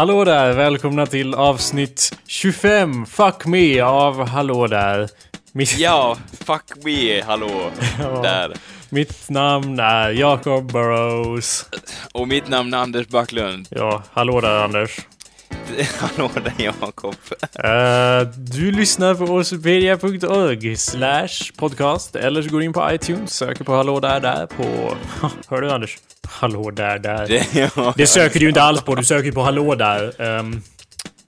Hallå där! Välkomna till avsnitt 25, Fuck Me, av Hallå där. Mitt... Ja, fuck me, hallå, ja. där. Mitt namn är Jacob Burrows. Och mitt namn är Anders Backlund. Ja, hallå där Anders. Hallå där Jakob. Uh, du lyssnar på wikipedia.org slash podcast eller så går du in på iTunes, söker på hallå där där på... Hör du Anders? Hallå där där. Det, ja, det söker du ju inte alls på, du söker på hallå där. Um,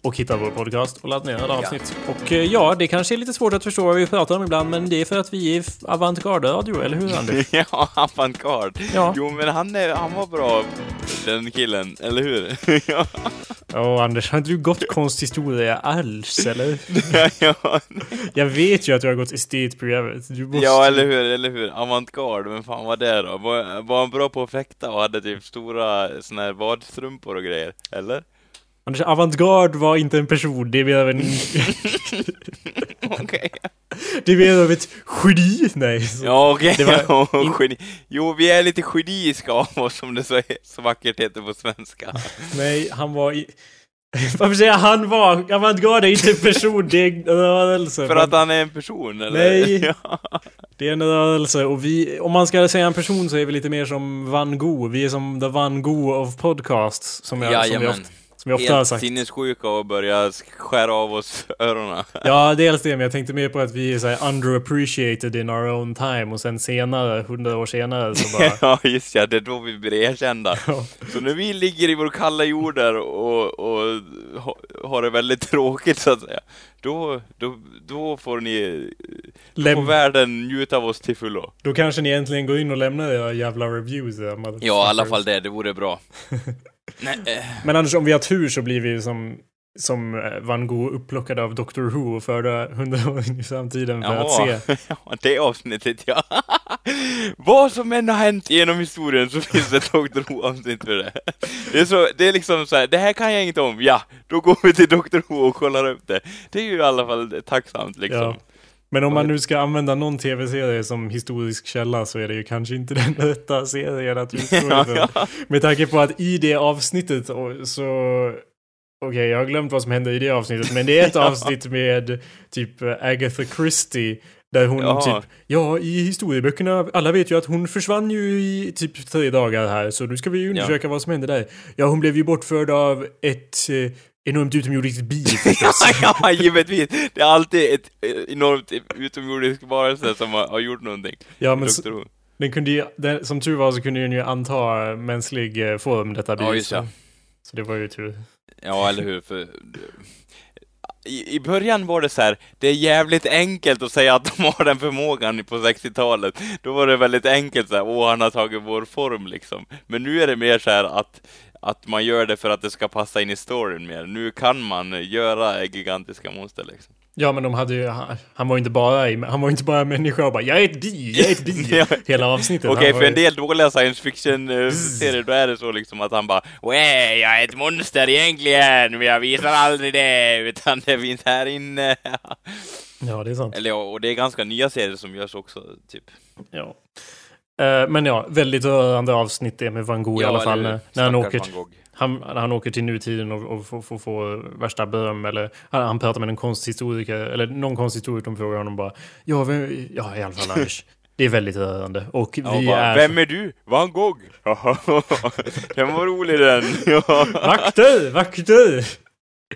och hitta vår podcast och ladda ner alla avsnitt. Ja. Och eh, ja, det kanske är lite svårt att förstå vad vi pratar om ibland, men det är för att vi är avantgarde-radio, eller hur Anders? ja, avantgarde. Ja. Jo, men han, är, han var bra, den killen, eller hur? ja. oh, Anders, har inte du gått konsthistoria alls, eller? ja, Jag vet ju att du har gått estetprogrammet. Måste... Ja, eller hur, eller hur. Avantgarde, men fan var det då? Var, var han bra på att fäkta och hade typ stora såna här vadstrumpor och grejer, eller? Anders, avantgarde var inte en person, det är mer av en... Okej. Det är mer av ett geni, nej. Ja, okej. Okay. Var... geni. Jo, vi är lite geniska av oss, som det så, så vackert heter på svenska. nej, han var i... Varför säger jag han var? Avantgarde är inte en person, det är en rörelse. För att han är en person, eller? Nej! Det är en rörelse och vi, om man ska säga en person så är vi lite mer som Van Gogh. Vi är som the Van Gogh of podcasts. Som jag, som vi ofta, som jag ofta har sagt. sinnessjuka och börja skära av oss öronen. ja, dels det, men jag tänkte mer på att vi är så här underappreciated in our own time och sen senare, hundra år senare så bara... ja, just ja, det är då vi blir erkända. Så när vi ligger i vår kalla jord där och, och har det väldigt tråkigt så att säga, då, då, då får ni Läm får världen njuta av oss till fullo. Då kanske ni äntligen går in och lämnar era jävla reviews. Ja, i alla fall det, det vore bra. Nej, äh. Men annars om vi har tur så blir vi som som eh, Van Gogh upplockade av Doctor Who och förde hundra år in i framtiden för Jaha. att se. Ja, det avsnittet ja. Vad som än har hänt genom historien så finns det ett Doctor Who-avsnitt för det. Det är, så, det är liksom så här, det här kan jag inget om, ja, då går vi till Doctor Who och kollar upp det. Det är ju i alla fall tacksamt liksom. Ja. Men om man nu ska använda någon tv-serie som historisk källa så är det ju kanske inte den rätta serien att utgå ifrån. ja, ja. Med tanke på att i det avsnittet så... Okej, okay, jag har glömt vad som hände i det avsnittet, men det är ett avsnitt med typ Agatha Christie där hon Jaha. typ, ja i historieböckerna, alla vet ju att hon försvann ju i typ tre dagar här så nu ska vi undersöka ja. vad som hände där. Ja, hon blev ju bortförd av ett eh, enormt utomjordiskt bi förstås. ja, ja, givetvis. Det är alltid ett enormt utomjordiskt varelse som har, har gjort någonting. Ja, men så, den kunde ju, den, som tur var så kunde den ju anta mänsklig eh, form, detta bi. Ja, just ja. Så det var ju tur. Ja, eller hur? För, i, i början var det så här, det är jävligt enkelt att säga att de har den förmågan på 60-talet. Då var det väldigt enkelt så här, åh han har tagit vår form liksom. Men nu är det mer så här att att man gör det för att det ska passa in i storyn mer. Nu kan man göra gigantiska monster liksom. Ja, men de hade ju, han var ju inte bara, han var inte bara människa och bara jag är ett bi, jag är ett bi, hela avsnittet. Okej, okay, för en del dåliga science fiction-serier då är det så liksom att han bara Wä, jag är ett monster egentligen, men jag visar aldrig det, utan det finns här inne. ja, det är sant. Eller och det är ganska nya serier som görs också, typ. Ja. Uh, men ja, väldigt rörande avsnitt det med Van Gogh ja, i alla fall. När, när han åker, han, han åker till nutiden och, och får, får, får värsta beröm. Eller han, han pratar med en konsthistoriker, eller någon konsthistoriker frågar honom bara Ja, vem, ja i alla fall Anders. Det är väldigt rörande. Och ja, vi bara, är... Vem är du? Van Gogh? den var rolig den. vakter, vakter!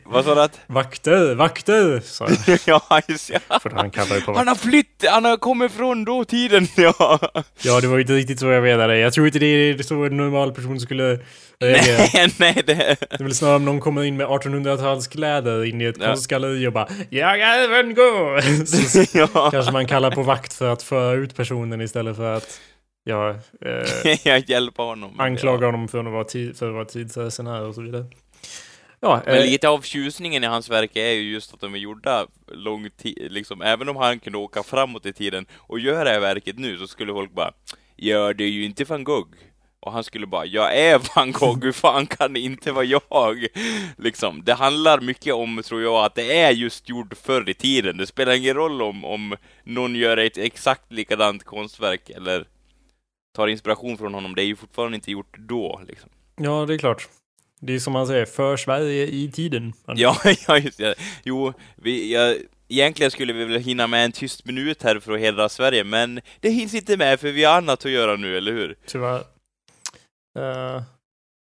Vad sa du att? Vakter, vakter! Sa jag. ja, just ja. För han kallar på Han har flytt, han har kommit från dåtiden, ja. Ja, det var ju inte riktigt så jag menade. Jag tror inte det är så en normal person skulle reagera. Nej, nej, det... Det är väl snarare om någon kommer in med 1800-talskläder in i ett ja. konstgalleri och bara Jag är även gå! ja. Kanske man kallar på vakt för att föra ut personen istället för att Ja, eh, jag hjälper honom. Anklaga ja. honom för att vara, tid, för att vara tidsresenär och så vidare. Ja, Men eh, lite av tjusningen i hans verk är ju just att de är gjorda lång tid, liksom, även om han kunde åka framåt i tiden och göra det här verket nu så skulle folk bara Ja, det är ju inte van Gogh. Och han skulle bara, jag är van Gogh, hur fan kan det inte vara jag? Liksom, det handlar mycket om, tror jag, att det är just gjort förr i tiden. Det spelar ingen roll om, om någon gör ett exakt likadant konstverk eller tar inspiration från honom, det är ju fortfarande inte gjort då, liksom. Ja, det är klart. Det är som man säger, för Sverige i tiden. Ja, ja just det. Jo, vi, jag, egentligen skulle vi väl hinna med en tyst minut här för att hedra Sverige, men det hinns inte med för vi har annat att göra nu, eller hur? Tyvärr. Uh,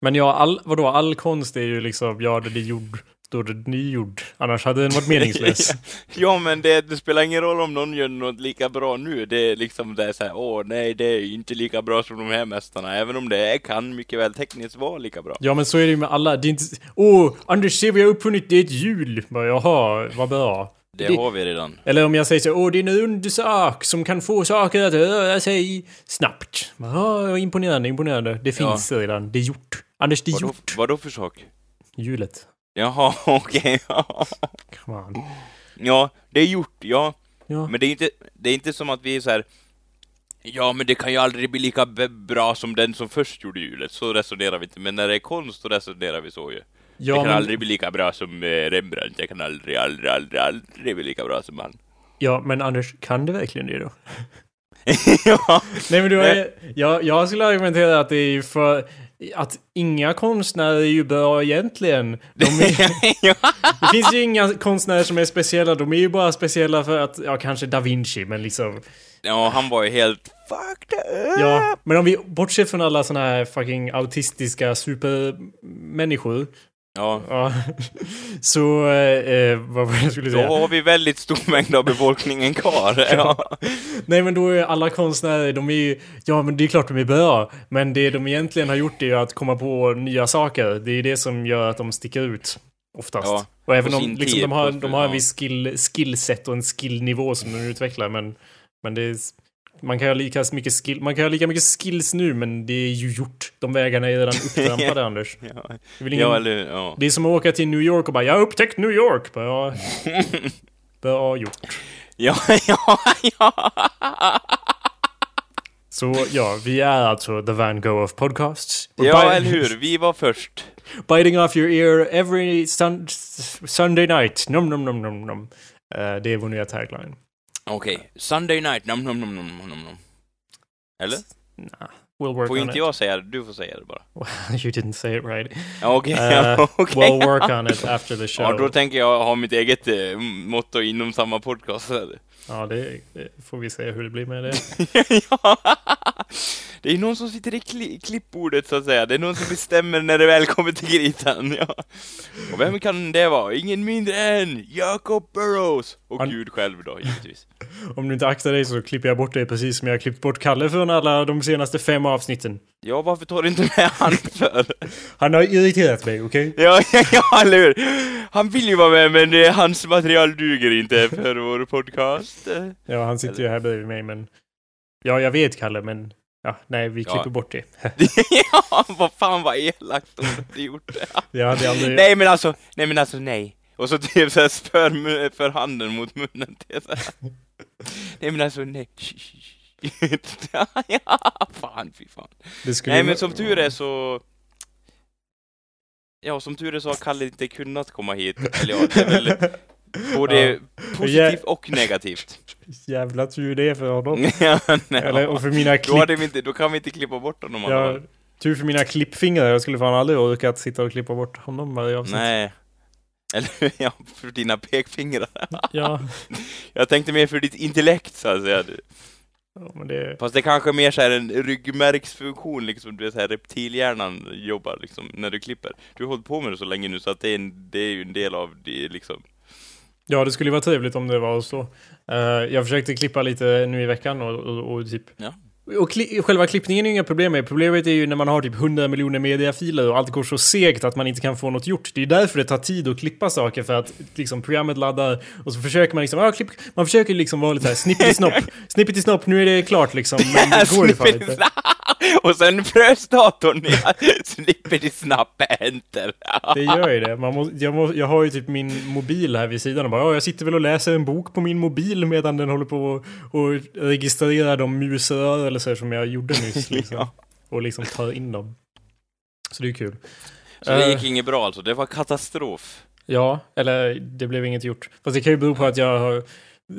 men ja, all, vadå, all konst är ju liksom, ja, det är gjord står det nygjord. Annars hade den varit meningslös. ja, men det, det, spelar ingen roll om någon gör något lika bra nu. Det är liksom det är så här, åh nej, det är inte lika bra som de här mästarna. Även om det är, kan mycket väl tekniskt vara lika bra. Ja, men så är det ju med alla. Det är inte, åh, Anders, se vi har uppfunnit, det är ett hjul. Jaha, vad bra. Det, det, har vi redan. Eller om jag säger så, åh det är en undersak som kan få saker att röra sig snabbt. Ja, imponerande, imponerande. Det finns ja. redan, det är gjort. Anders, det är vadå, gjort. Vadå för sak? Hjulet. Jaha, okej. Okay. ja, det är gjort, ja. ja. Men det är inte, det är inte som att vi är så här. Ja, men det kan ju aldrig bli lika bra som den som först gjorde hjulet. Så resonerar vi inte. Men när det är konst, så resonerar vi så ju. Ja, det kan men... aldrig bli lika bra som eh, Rembrandt. Det kan aldrig, aldrig, aldrig, aldrig bli lika bra som han. Ja, men Anders, kan det verkligen det då? ja. Nej, men du har, jag, jag skulle argumentera att det är för att inga konstnärer är ju bra egentligen. De är, det finns ju inga konstnärer som är speciella, de är ju bara speciella för att, ja kanske da Vinci, men liksom... Ja, han var ju helt fucked up. Ja, men om vi bortser från alla såna här fucking autistiska supermänniskor Ja. ja. Så, eh, vad var det jag skulle säga? Då har vi väldigt stor mängd av befolkningen kvar. Ja. Nej men då är alla konstnärer, de är ju, ja men det är klart de är bra. Men det de egentligen har gjort är ju att komma på nya saker. Det är det som gör att de sticker ut. Oftast. Ja, och även om liksom, de har, de har en viss skill, skillset och en skillnivå som de utvecklar. Men, men det är man kan ha lika mycket skill, man kan ha lika mycket skills nu men det är ju gjort. De vägarna är redan upptrampade Anders. Ja. Det, ingen, ja, eller, ja. det är som att åka till New York och bara 'Jag har upptäckt New York' bara, ja. Bra gjort. Ja, ja, ja. Så ja, vi är alltså the Van Gogh of podcasts. ja, eller hur? Vi var först. Biting off your ear every sun Sunday night. Nom, nom, nom, nom, nom. Uh, det är vår nya tagline. Okej, okay. Sunday night, nom nom nom nom nom nom. Eller? Nah. We'll work får on inte it. jag säga det, du får säga det bara. you didn't say it right. Okej, okay. uh, okay. We'll work on it after the show. Ja, då tänker jag ha mitt eget eh, motto inom samma podcast. Ja, det, det, får vi se hur det blir med det. ja. Det är någon som sitter i kli klippbordet så att säga. Det är någon som bestämmer när det väl kommer till kritan. Ja. Och vem kan det vara? Ingen mindre än Jacob Burrows! Och. Gud själv då, givetvis. Om du inte aktar dig så klipper jag bort dig precis som jag har klippt bort Kalle från alla de senaste fem avsnitten. Ja, varför tar du inte med han för? Han har irriterat mig, okej? Okay? Ja, ja, ja, eller hur? Han vill ju vara med, men det, hans material duger inte för vår podcast. Ja, han sitter eller... ju här bredvid mig, men... Ja, jag vet Kalle, men Ja, nej, vi klipper ja. bort det. ja, vad fan vad elakt om du gjort det. jag hade aldrig... Nej men alltså, nej men alltså nej. Och så typ såhär för, för handen mot munnen till så Nej men alltså nej. ja, fan fy fan. Nej men som tur är så... Ja, som tur är så har Kalle inte kunnat komma hit. Eller ja, det är väl både ja. positivt och negativt. Jävla tur det är för honom. ja, Eller, och för mina klipp... Då, inte, då kan vi inte klippa bort honom. Ja, tur för mina klippfingrar. Jag skulle fan aldrig orkat sitta och klippa bort honom varje avsnitt. Nej. Eller ja, för dina pekfingrar. ja. Jag tänkte mer för ditt intellekt så att säga. Ja, men det... Fast det är kanske mer så här en ryggmärgsfunktion, liksom, du vet, så här reptilhjärnan jobbar liksom, när du klipper. Du har hållit på med det så länge nu så att det är, en, det är ju en del av det liksom. Ja, det skulle vara trevligt om det var så. Uh, jag försökte klippa lite nu i veckan och, och, och typ ja. Och kli själva klippningen är ju inga problem med. Problemet är ju när man har typ 100 miljoner mediafiler och allt går så segt att man inte kan få något gjort. Det är därför det tar tid att klippa saker för att liksom programmet laddar och så försöker man liksom, ja, klipp, man försöker liksom vara lite såhär snippity snopp, snippity snopp, nu är det klart liksom. Men det går ju fan inte. Och sen frös datorn snippity snapp enter. det gör ju det. Man må, jag, må, jag har ju typ min mobil här vid sidan och bara, ja, jag sitter väl och läser en bok på min mobil medan den håller på och, och registrerar de musrörelser rörelser som jag gjorde nyss. Liksom. ja. Och liksom tar in dem. Så det är kul. Så det gick uh, inget bra alltså? Det var katastrof? Ja, eller det blev inget gjort. Fast det kan ju bero på att jag har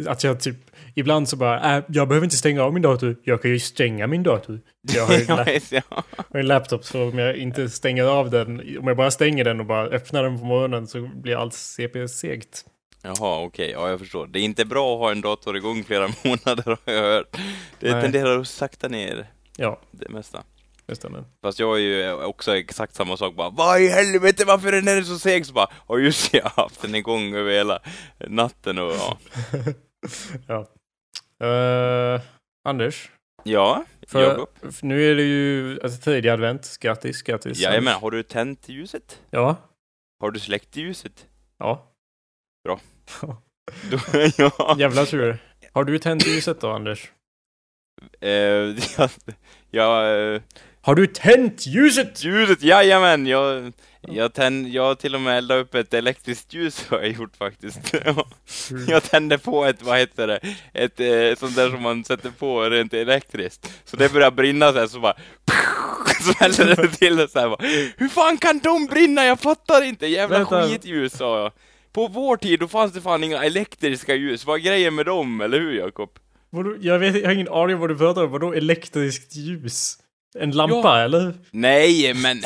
att jag typ ibland så bara, äh, jag behöver inte stänga av min dator. Jag kan ju stänga min dator. Jag har ju en, la- har en laptop så om jag inte stänger av den, om jag bara stänger den och bara öppnar den på morgonen så blir allt CP-segt. Jaha, okej, okay. ja jag förstår. Det är inte bra att ha en dator igång flera månader har jag hört. Det Nej. tenderar att sakta ner ja. det mesta. Det stämmer. Fast jag är ju också exakt samma sak bara Vad i helvete varför är den så seg? Så bara, och just jag har haft den igång över hela natten och ja. ja. Uh, Anders? Ja, för, Jakob? Nu är det ju alltså, tredje advent. Grattis, grattis. Jajamän, har du tänt ljuset? Ja. Har du släckt ljuset? Ja. Bra. ja. Jävla tur. Har du tänt ljuset då, Anders? Uh, ja, ja uh, har du tänt ljuset? Ljuset, jajamän! Jag, jag, tänd, jag till och med eldade upp ett elektriskt ljus har jag gjort faktiskt. jag tände på ett, vad heter det, ett eh, sånt där som man sätter på rent elektriskt. Så det började brinna så här, så bara smällde det till så här, bara, Hur fan kan de brinna? Jag fattar inte! Jävla Vänta. skitljus sa jag. På vår tid då fanns det fan inga elektriska ljus. Vad är grejen med dem, eller hur Jakob? Jag, vet, jag har ingen aning om vad du pratar om. Vadå elektriskt ljus? En lampa, ja. eller? Nej, men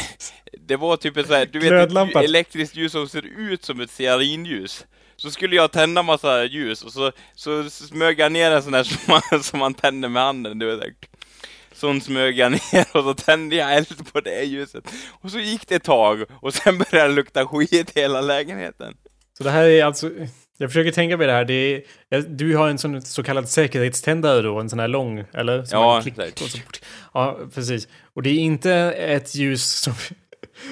det var typ ett såhär, du vet ett elektriskt ljus som ser ut som ett stearinljus. Så skulle jag tända massa ljus och så, så smög jag ner en sån där som man, som man tänder med handen, du vet. Sån smög jag ner och så tände jag eld på det ljuset. Och så gick det ett tag och sen började det lukta skit i hela lägenheten. Så det här är alltså, jag försöker tänka mig det här. Det är, du har en sån så kallad säkerhetständare då, en sån här lång, eller? ja, ja, precis. Och det är inte ett ljus som...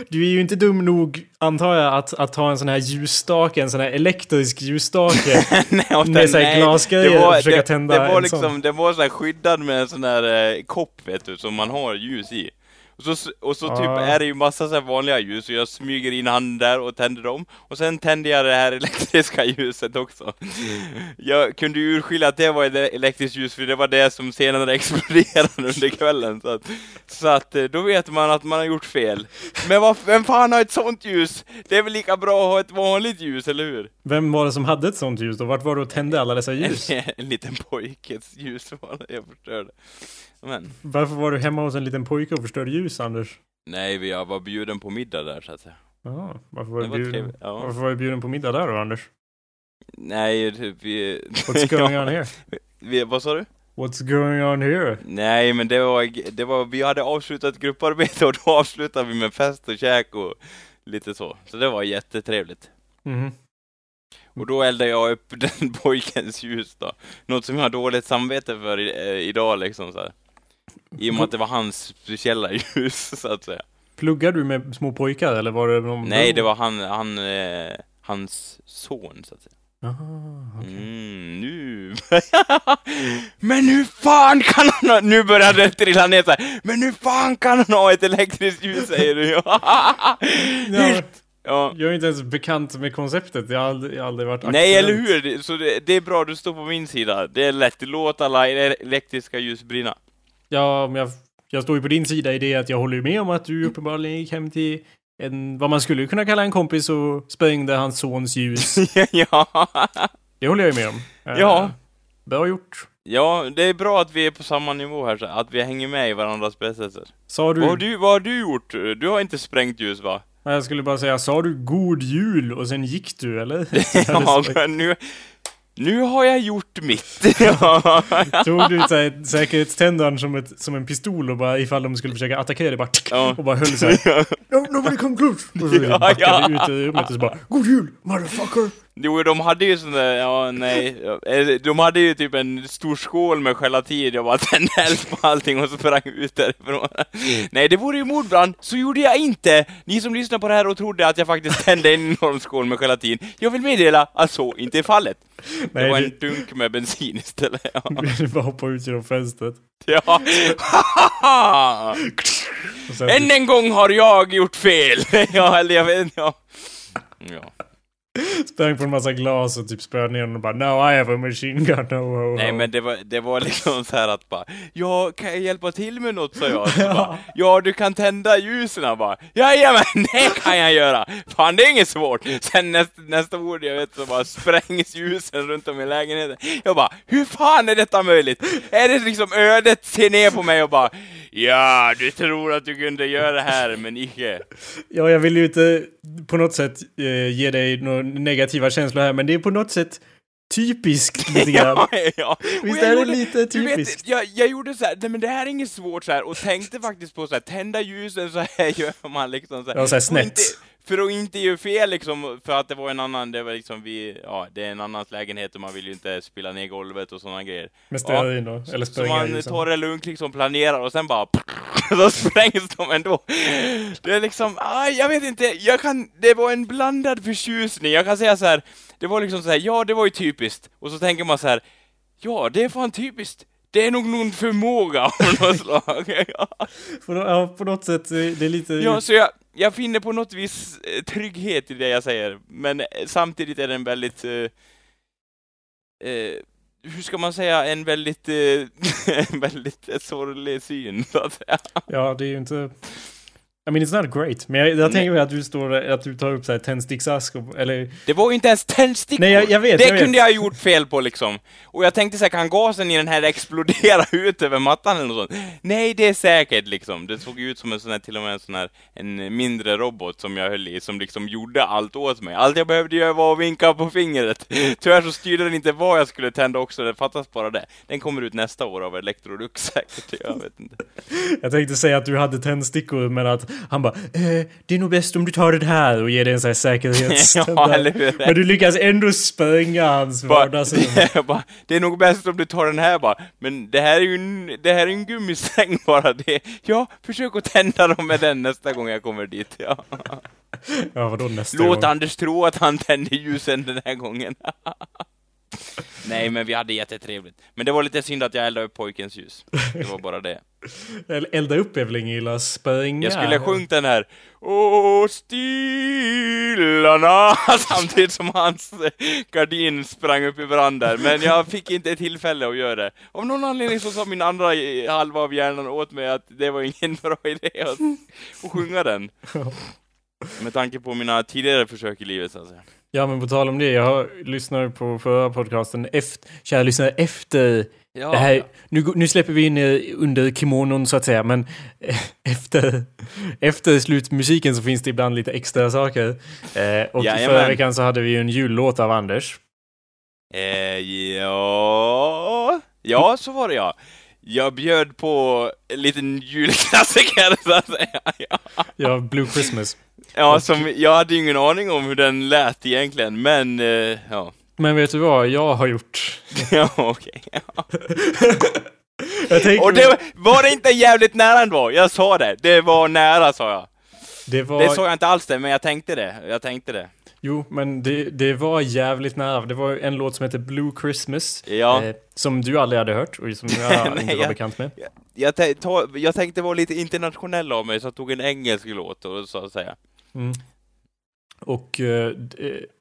Du är ju inte dum nog, antar jag, att, att ta en sån här ljusstake, en sån här elektrisk ljusstake nej, med såhär glasgrejer och försöka det, tända det var en liksom, sån. Det var så skyddad med en sån här eh, kopp, vet du, som man har ljus i. Och så, och så typ är det ju massa så vanliga ljus, och jag smyger in handen där och tänder dem. Och sen tänder jag det här elektriska ljuset också. Jag kunde ju urskilja att det var ett elektriskt ljus, för det var det som senare exploderade under kvällen. Så att, så att eh, då vet man att man har gjort fel. Men vad, vem fan har ett sånt ljus? Det är väl lika bra att ha ett vanligt ljus, eller hur? Vem var det som hade ett sånt ljus då? Vart var du och tände alla dessa ljus? En, en liten pojkes ljus var det jag förstörde. Men. Varför var du hemma hos en liten pojke och förstörde ljus, Anders? Nej, jag var bjuden på middag där, så att säga. Jaha, varför var, du bjuden, ja. varför var du bjuden på middag där då, Anders? Nej, typ vi... What's going on here? Vi, vad sa du? What's going on here? Nej, men det var, det var, vi hade avslutat grupparbete och då avslutade vi med fest och käk och lite så. Så det var jättetrevligt. Mm. Och då eldade jag upp den pojkens ljus då. Något som jag har dåligt samvete för i, eh, idag liksom så här. I och med att det var hans speciella ljus, så att säga. Pluggar du med små pojkar, eller var det någon... Nej, det var han, han, eh, hans son, så att säga. Aha, okay. Mm, nu... men hur fan kan han ha... Nu börjar det trilla ner så här. Men hur fan kan han ha ett elektriskt ljus, säger du? ja, ja. Jag är inte ens bekant med konceptet, jag har aldrig, jag har aldrig varit Nej, eller hur? Så det, det, är bra, du står på min sida. Det är lätt, låt alla elektriska ljus brinna. Ja, men jag, jag står ju på din sida i det att jag håller med om att du uppenbarligen gick hem till en, vad man skulle kunna kalla en kompis och sprängde hans sons ljus. ja. Det håller jag med om. Ja. Uh, bra gjort. Ja, det är bra att vi är på samma nivå här, så att vi hänger med i varandras berättelser. Sa du... Vad har du, vad har du gjort? Du har inte sprängt ljus, va? Jag skulle bara säga, sa du god jul och sen gick du, eller? ja, men nu, nu har jag gjort mitt. Tog du såhär, säkerhetständaren som, ett, som en pistol och bara ifall de skulle försöka attackera dig bara ja. och bara höll såhär no, Nobody come close! Och så ja, backade ja. ut ur rummet och så bara God jul, motherfucker! Jo, de hade ju sån där, ja nej, eh, de hade ju typ en stor skål med gelatin, jag bara tände eld på allting och sprang ut därifrån. Mm. Nej, det vore ju mordbrand, så gjorde jag inte! Ni som lyssnar på det här och trodde att jag faktiskt tände en enorm skål med gelatin, jag vill meddela att så inte är fallet. Nej, det var en dunk med bensin istället. Ja. Du bara hoppa ut genom fönstret. Ja. Än en gång har jag gjort fel! ja, eller jag vet inte, ja. ja. Sprang på en massa glas och typ spöade ner den och bara Now I have a machine gun, no, ho, ho. Nej men det var, det var liksom så här att bara Ja, kan jag hjälpa till med något? sa jag. Så bara, ja, du kan tända ljusen bara Jajamän, det kan jag göra! Fan, det är inget svårt! Sen nästa, nästa ord jag vet så bara sprängs ljusen runt om i lägenheten. Jag bara, hur fan är detta möjligt? Är det liksom ödet ser ner på mig och bara Ja, du tror att du kunde göra det här, men icke. Ja, jag vill ju inte på något sätt eh, ge dig några negativa känslor här, men det är på något sätt typiskt lite grann. ja, ja. Visst är det lite typiskt? Vet, jag, jag gjorde så här, nej men det här är inget svårt så här, och tänkte faktiskt på så här, tända ljusen så här gör man liksom så här. Ja, så här snett för att inte göra fel liksom, för att det var en annan, det var liksom vi, ja, det är en annans lägenhet och man vill ju inte spilla ner golvet och sådana grejer. Med stearin ja. då? Eller Så man tar det lugnt liksom, planerar och sen bara så sprängs de ändå. Det är liksom, ah, jag vet inte, jag kan, det var en blandad förtjusning. Jag kan säga så här, det var liksom så här, ja det var ju typiskt. Och så tänker man så här, ja det är fan typiskt. Det är nog någon förmåga av något slag. ja, på något sätt, det är lite... Ja, så jag, jag finner på något vis eh, trygghet i det jag säger, men eh, samtidigt är den väldigt... Uh, uh, hur ska man säga, en väldigt, uh, en väldigt sorglig syn, så att säga. Ja, det är ju inte... I mean it's not great, men jag, jag tänker mig att du står att du tar upp såhär tändsticksask eller... Det var ju inte ens tändstickor! Nej, jag, jag vet, Det jag kunde jag ha gjort fel på liksom. Och jag tänkte såhär, kan gasen i den här explodera ut över mattan eller något sånt? Nej, det är säkert liksom. Det såg ut som en sån här, till och med en sån här, en mindre robot som jag höll i, som liksom gjorde allt åt mig. Allt jag behövde göra var att vinka på fingret. Tyvärr så styrde den inte vad jag skulle tända också, det fattas bara det. Den kommer ut nästa år av Electrolux säkert, jag vet inte. Jag tänkte säga att du hade tändstickor, men att han bara eh, det är nog bäst om du tar det här och ger dig en sån här säkerhets... ja, eller hur? Men du lyckas ändå spränga hans vardagsrum. det är nog bäst om du tar den här bara. Men det här är ju en, det här är en gummisäng bara. Det, ja, försök att tända dem med den nästa gång jag kommer dit. Ja, ja vadå nästa Låt gång? Anders tro att han tänder ljusen den här gången. Nej, men vi hade jättetrevligt. Men det var lite synd att jag eldade upp pojkens ljus. Det var bara det. Elda upp är väl ingen illa springa? Jag skulle ha sjungit den här Åh, stilarna samtidigt som hans gardin sprang upp i brand där. Men jag fick inte tillfälle att göra det. Av någon anledning så sa min andra halva av hjärnan åt mig att det var ingen bra idé att, att sjunga den. Med tanke på mina tidigare försök i livet så att säga. Ja, men på tal om det, jag lyssnar på förra podcasten, efter, kära lyssnare, efter ja, det här, ja. nu, nu släpper vi in under kimonon så att säga, men efter, efter slutmusiken så finns det ibland lite extra saker. Eh, och Jajamän. förra veckan så hade vi ju en jullåt av Anders. Eh, ja, ja, så var det ja. Jag bjöd på en liten julklassiker så att säga. Ja, ja Blue Christmas. Ja, och... som, jag hade ingen aning om hur den lät egentligen, men eh, ja. Men vet du vad jag har gjort? ja, okej. Ja. och det var det inte jävligt nära ändå? Jag sa det. Det var nära, sa jag. Det, var... det såg jag inte alls det, men jag tänkte det. Jag tänkte det. Jo, men det, det var jävligt nära. Det var en låt som heter Blue Christmas. Ja. Eh, som du aldrig hade hört och som jag Nej, inte var jag, bekant med. Jag, jag, jag tänkte vara lite internationell av mig, så jag tog en engelsk låt, och, så att säga. Mm. Och eh,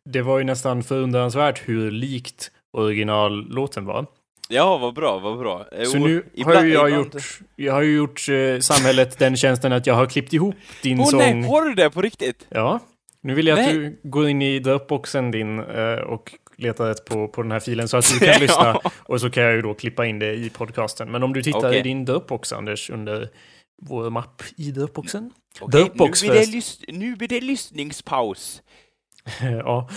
det var ju nästan förundransvärt hur likt originallåten var. Ja, vad bra, vad bra. Så nu ibland, har ju jag ibland... gjort, jag har ju gjort eh, samhället den tjänsten att jag har klippt ihop din oh, sång. nej, har du det på riktigt? Ja. Nu vill jag nej. att du går in i Dropboxen din eh, och letar rätt på, på den här filen så att du kan lyssna. Och så kan jag ju då klippa in det i podcasten. Men om du tittar okay. i din Dropbox, Anders, under vår mapp i Dropboxen. Okay, Dropbox nu, blir det lys- nu blir det lyssningspaus. ja,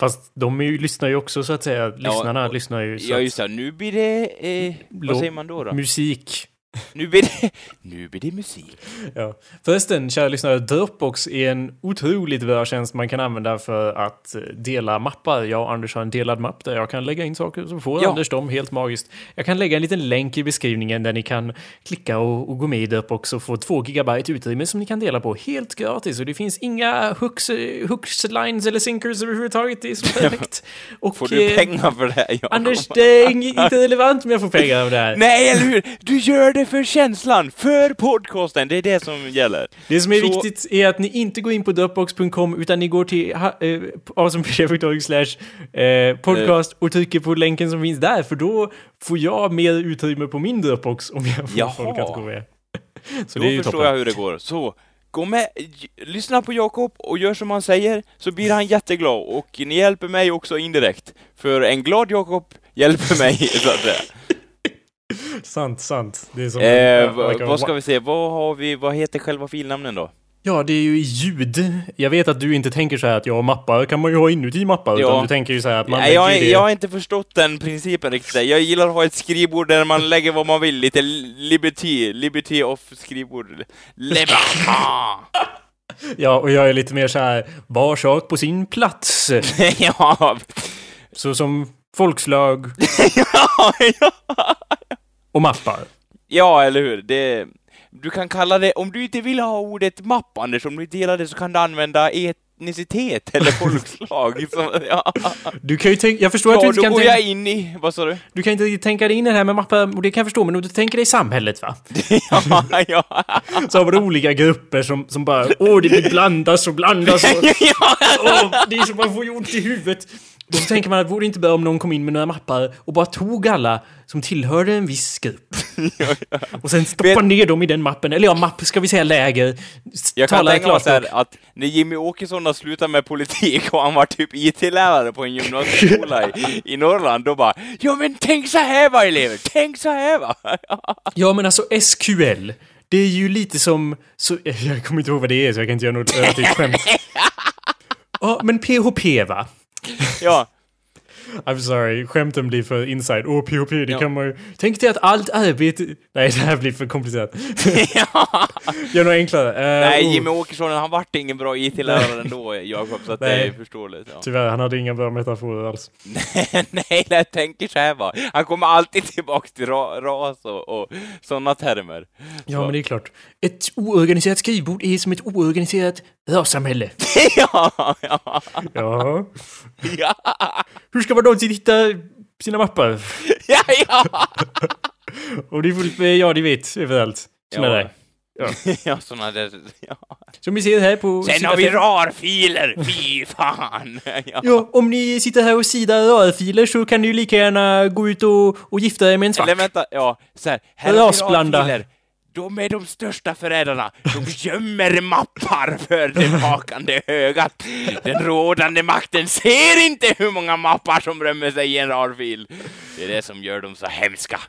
fast de är ju, lyssnar ju också så att säga. Lyssnarna ja, lyssnar ju. Så ja, just det. Nu blir det... Eh, vad säger man då? då? Musik. Nu blir det, nu blir det musik. Ja. Förresten, kära lyssnare, Dropbox är en otroligt bra tjänst man kan använda för att eh, dela mappar. Jag och Anders har en delad mapp där jag kan lägga in saker, så får ja. Anders dem helt magiskt. Jag kan lägga en liten länk i beskrivningen där ni kan klicka och, och gå med i Dropbox och få två gigabyte utrymme som ni kan dela på helt gratis. Och det finns inga hooks, hooks lines eller sinkers överhuvudtaget. Det är så perfekt. Och, får du eh, pengar för det? Ja. Anders, det är inte relevant om jag får pengar av det här. Nej, eller hur? Du gör det för känslan, för podcasten, det är det som gäller. Det som är så... viktigt är att ni inte går in på dropbox.com utan ni går till eh, awesomepedia.org slash eh, podcast och trycker på länken som finns där, för då får jag mer utrymme på min dropbox om jag får Jaha. folk att gå med. Så då det är förstår toppen. jag hur det går. Så, gå med, lyssna på Jakob och gör som han säger, så blir han jätteglad. Och ni hjälper mig också indirekt. För en glad Jakob hjälper mig, så att säga. Sant, sant. Det är som eh, like vad ska vi se, vad har vi, vad heter själva filnamnen då? Ja, det är ju ljud. Jag vet att du inte tänker så här att ja, mappar kan man ju ha inuti mappar, ja. utan du tänker ju så här att man ja, jag, det... jag har inte förstått den principen riktigt. Jag gillar att ha ett skrivbord där man lägger vad man vill, lite liberty, liberty of skrivbord. ja, och jag är lite mer så här, var sak på sin plats. ja. Så som folkslag. ja, ja. Och mappar. Ja, eller hur? Det du kan kalla det, om du inte vill ha ordet mapp, Anders, om du inte gillar det så kan du använda etnicitet eller folkslag. ja. Du kan ju tänka, jag förstår ja, att du inte kan tänka... in i, vad sa du? Du kan inte tänka dig in i det här med mappar, och det kan jag förstå, men du tänker dig samhället va? ja, ja. Så har vi olika grupper som, som bara, åh det blandas och blandas och, ja. åh, det är som man får ont i huvudet. Så tänker man att vore det inte bra om någon kom in med några mappar och bara tog alla som tillhörde en viss grupp. ja, ja. Och sen stoppar Men... ner dem i den mappen, eller ja, mapp ska vi säga läger. Jag kan tänka mig såhär att när Jimmy Åkesson har slutat med politik och han var typ IT-lärare på en gymnasieskola i, i Norrland, då bara Ja men tänk så här va elever, tänk så här va! ja men alltså SQL, det är ju lite som, så, jag kommer inte ihåg vad det är så jag kan inte göra något relativt skämt. Ja, men PHP va? ja. I'm sorry, skämten blir för inside. Oh, POP, det ja. kan man ju... Tänk dig att allt arbete... Nej, det här blir för komplicerat. ja. Gör något enklare. Uh, Nej, oh. Jimmy Åkesson, han vart ingen bra IT-lärare ändå, Jakob, så att det är förståeligt. Ja. Tyvärr, han hade inga bra metaforer alls. Nej, jag tänker så här bara. Han kommer alltid tillbaka till ra ras och, och sådana termer. Ja, så. men det är klart. Ett oorganiserat skrivbord är som ett oorganiserat rassamhälle. ja, ja. ja. ja. Hur ska man någonsin hitta sina mappar? ja, ja! Och det är fullt med, ja, ni vet, överallt. Såna ja. där. Ja, ja såna där, ja. Som vi ser här på... Sen har vi rarfiler, fy fan! ja. ja. om ni sitter här och sidar rarfiler så kan ni ju lika gärna gå ut och, och gifta er med en svart. Eller vänta, ja, så här, här har vi rarfiler de är de största förrädarna. De gömmer mappar för det vakande ögat. Den rådande makten ser inte hur många mappar som römmer sig i en rar fil. Det är det som gör dem så hemska.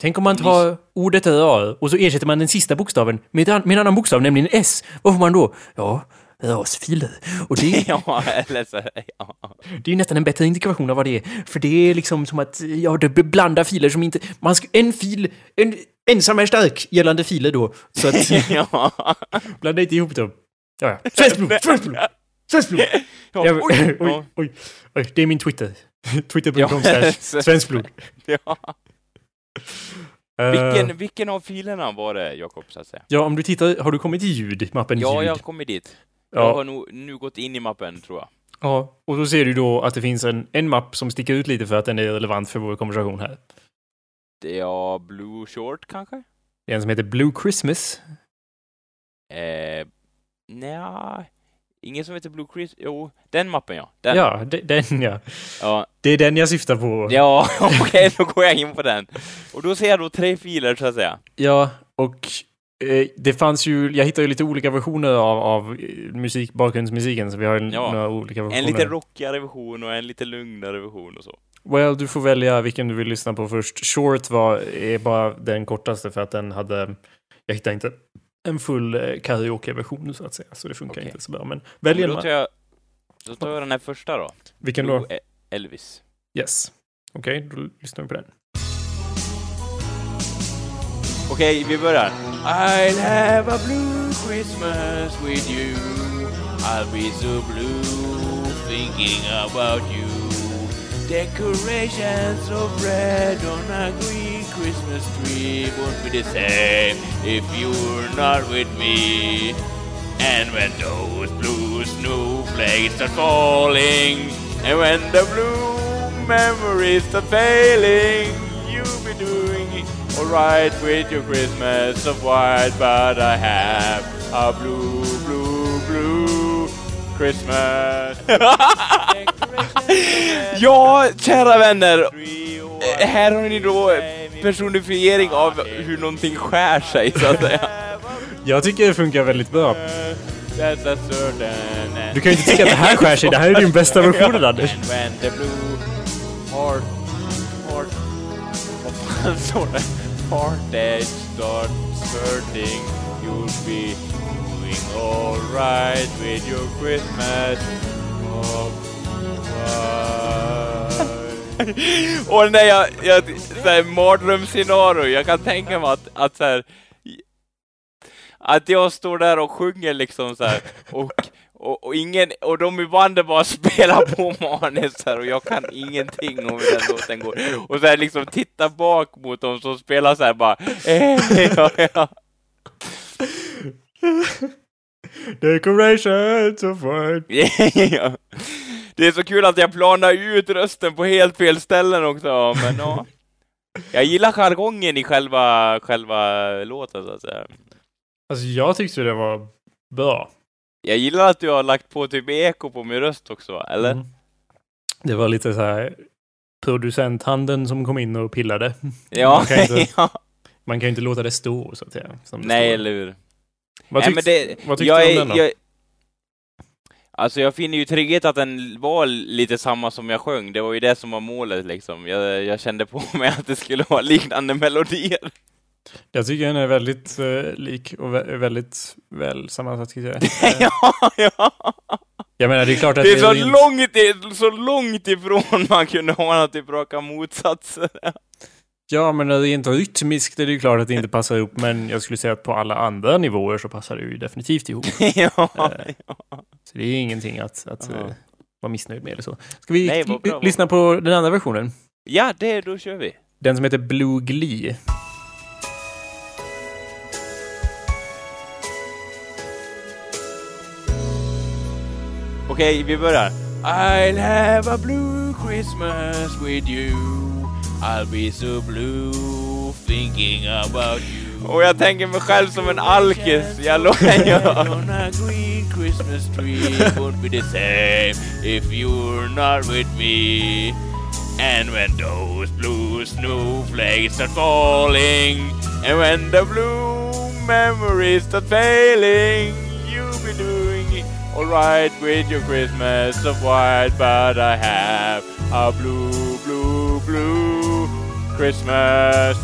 Tänk om man tar ordet rar och så ersätter man den sista bokstaven med med en annan bokstav, nämligen S. Vad får man då? Ja, rasfiler. Och det, ja, eller så, ja. det är nästan en bättre indikation av vad det är. För det är liksom som att, ja, det blandar filer som inte... Man ska, en fil, en, ensam är stark gällande filer då. Så att... ja. Blanda inte ihop dem. Ja, ja. Svenskt blod! Svenskt blod! Svenskt blod! Ja, oj, oj, oj, oj, Det är min Twitter. Twitter.com ja. svenskt blod. Ja. Uh, vilken, vilken av filerna var det, Jakob, så att säga? Ja, om du tittar, har du kommit till ljud, mappen ja, ljud? Ja, jag har kommit dit. Jag ja. har nog, nu gått in i mappen, tror jag. Ja, och då ser du då att det finns en, en mapp som sticker ut lite för att den är relevant för vår konversation här. Ja, Blue Short kanske? Det är en som heter Blue Christmas. Eh, nej, ingen som heter Blue Christmas. Jo, den mappen ja. Den. Ja, de, den ja. ja. Det är den jag syftar på. Ja, okej, okay, då går jag in på den. Och då ser jag då tre filer så att säga. Ja, och det fanns ju, jag hittade ju lite olika versioner av, av musik, bakgrundsmusiken, så vi har ja, några olika versioner. En lite rockigare version och en lite lugnare version och så. Well, du får välja vilken du vill lyssna på först. Short var, är bara den kortaste för att den hade, jag hittade inte en full eh, karaoke-version så att säga, så det funkar okay. inte så bra. Men välj en. Då tar jag, då tar jag den här första då. Vilken då? E- Elvis. Yes. Okej, okay, då lyssnar vi på den. Okej, okay, vi börjar. I'll have a blue Christmas with you I'll be so blue thinking about you Decorations of red on a green Christmas tree won't be the same if you're not with me. And when those blue snowflakes start falling, and when the blue memories start failing, you'll be doing alright with your Christmas of white, but I have a blue, blue, blue Christmas. ja, kära vänner. Här har ni då personifiering av hur någonting skär sig, så att säga. Jag tycker det funkar väldigt bra. Du kan ju inte tycka att det här skär sig, det här är din bästa version Anders. Vad står det? Heart starts hurting, you'll be doing alright with your Christmas. Och när jag, jag såhär mardrömsscenario, jag kan tänka mig att, att såhär att jag står där och sjunger liksom så här, och, och, och, ingen, och de i bandet bara spelar på manus här och jag kan ingenting om hur den låten går. Och så här liksom titta bak mot dem som spelar så här bara, ja, ja. Decorations of white. ja. Det är så kul att jag planar ut rösten på helt fel ställen också, men ja. Jag gillar jargongen i själva, själva låten så att säga. Alltså jag tyckte det var bra. Jag gillar att du har lagt på typ eko på min röst också, eller? Mm. Det var lite så här producenthanden som kom in och pillade. Ja, man kan inte, ja. Man kan ju inte låta det stå så att säga. Nej, står. eller hur. Vad, tyckte, det, vad tyckte du om den då? Jag, alltså jag finner ju trygghet att den var lite samma som jag sjöng. Det var ju det som var målet liksom. Jag, jag kände på mig att det skulle vara liknande melodier. Jag tycker den är väldigt uh, lik och vä väldigt väl sammansatt. ja, ja. Jag menar, det är klart att det är, det är så, långt, så långt ifrån man kunde ha något typ raka motsatser. Ja, men det är inte rytmiskt är det ju klart att det inte passar ihop, men jag skulle säga att på alla andra nivåer så passar det ju definitivt ihop. ja, ja. Så det är ingenting att, att uh, vara missnöjd med eller så. Ska vi Nej, lyssna på den andra versionen? Ja, det, då kör vi. Den som heter Blue Glee. Okej, okay, vi börjar. I'll have a blue Christmas with you I'll be so blue thinking about you Och jag tänker mig själv som en alkis, jag lovar. On a green Christmas tree won't be the same if you're not with me And when those blue snowflakes start falling And when the blue memories start failing You'll be it alright with your Christmas of white, but I have a blue, blue, blue Christmas.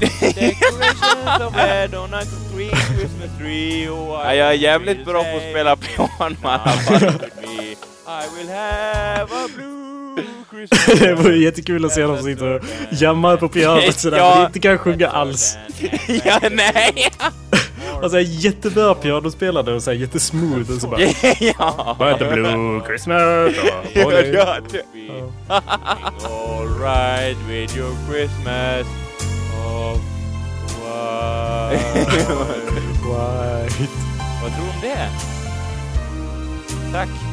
Decorations of red on a green Christmas tree. Oh, I jag är jävligt bra på att spela piano i alla fall. I will have a blue Christmas. det vore jättekul att se dem sitta och jammar på pianot sådär, ja. men inte kan sjunga alls. ja, nej! Alltså jättebra pianospelare och så här jättesmooth och så bara... ja! Bara the blue Christmas och... ja, Alright with your Christmas of white. white. Vad tror du om det? Tack.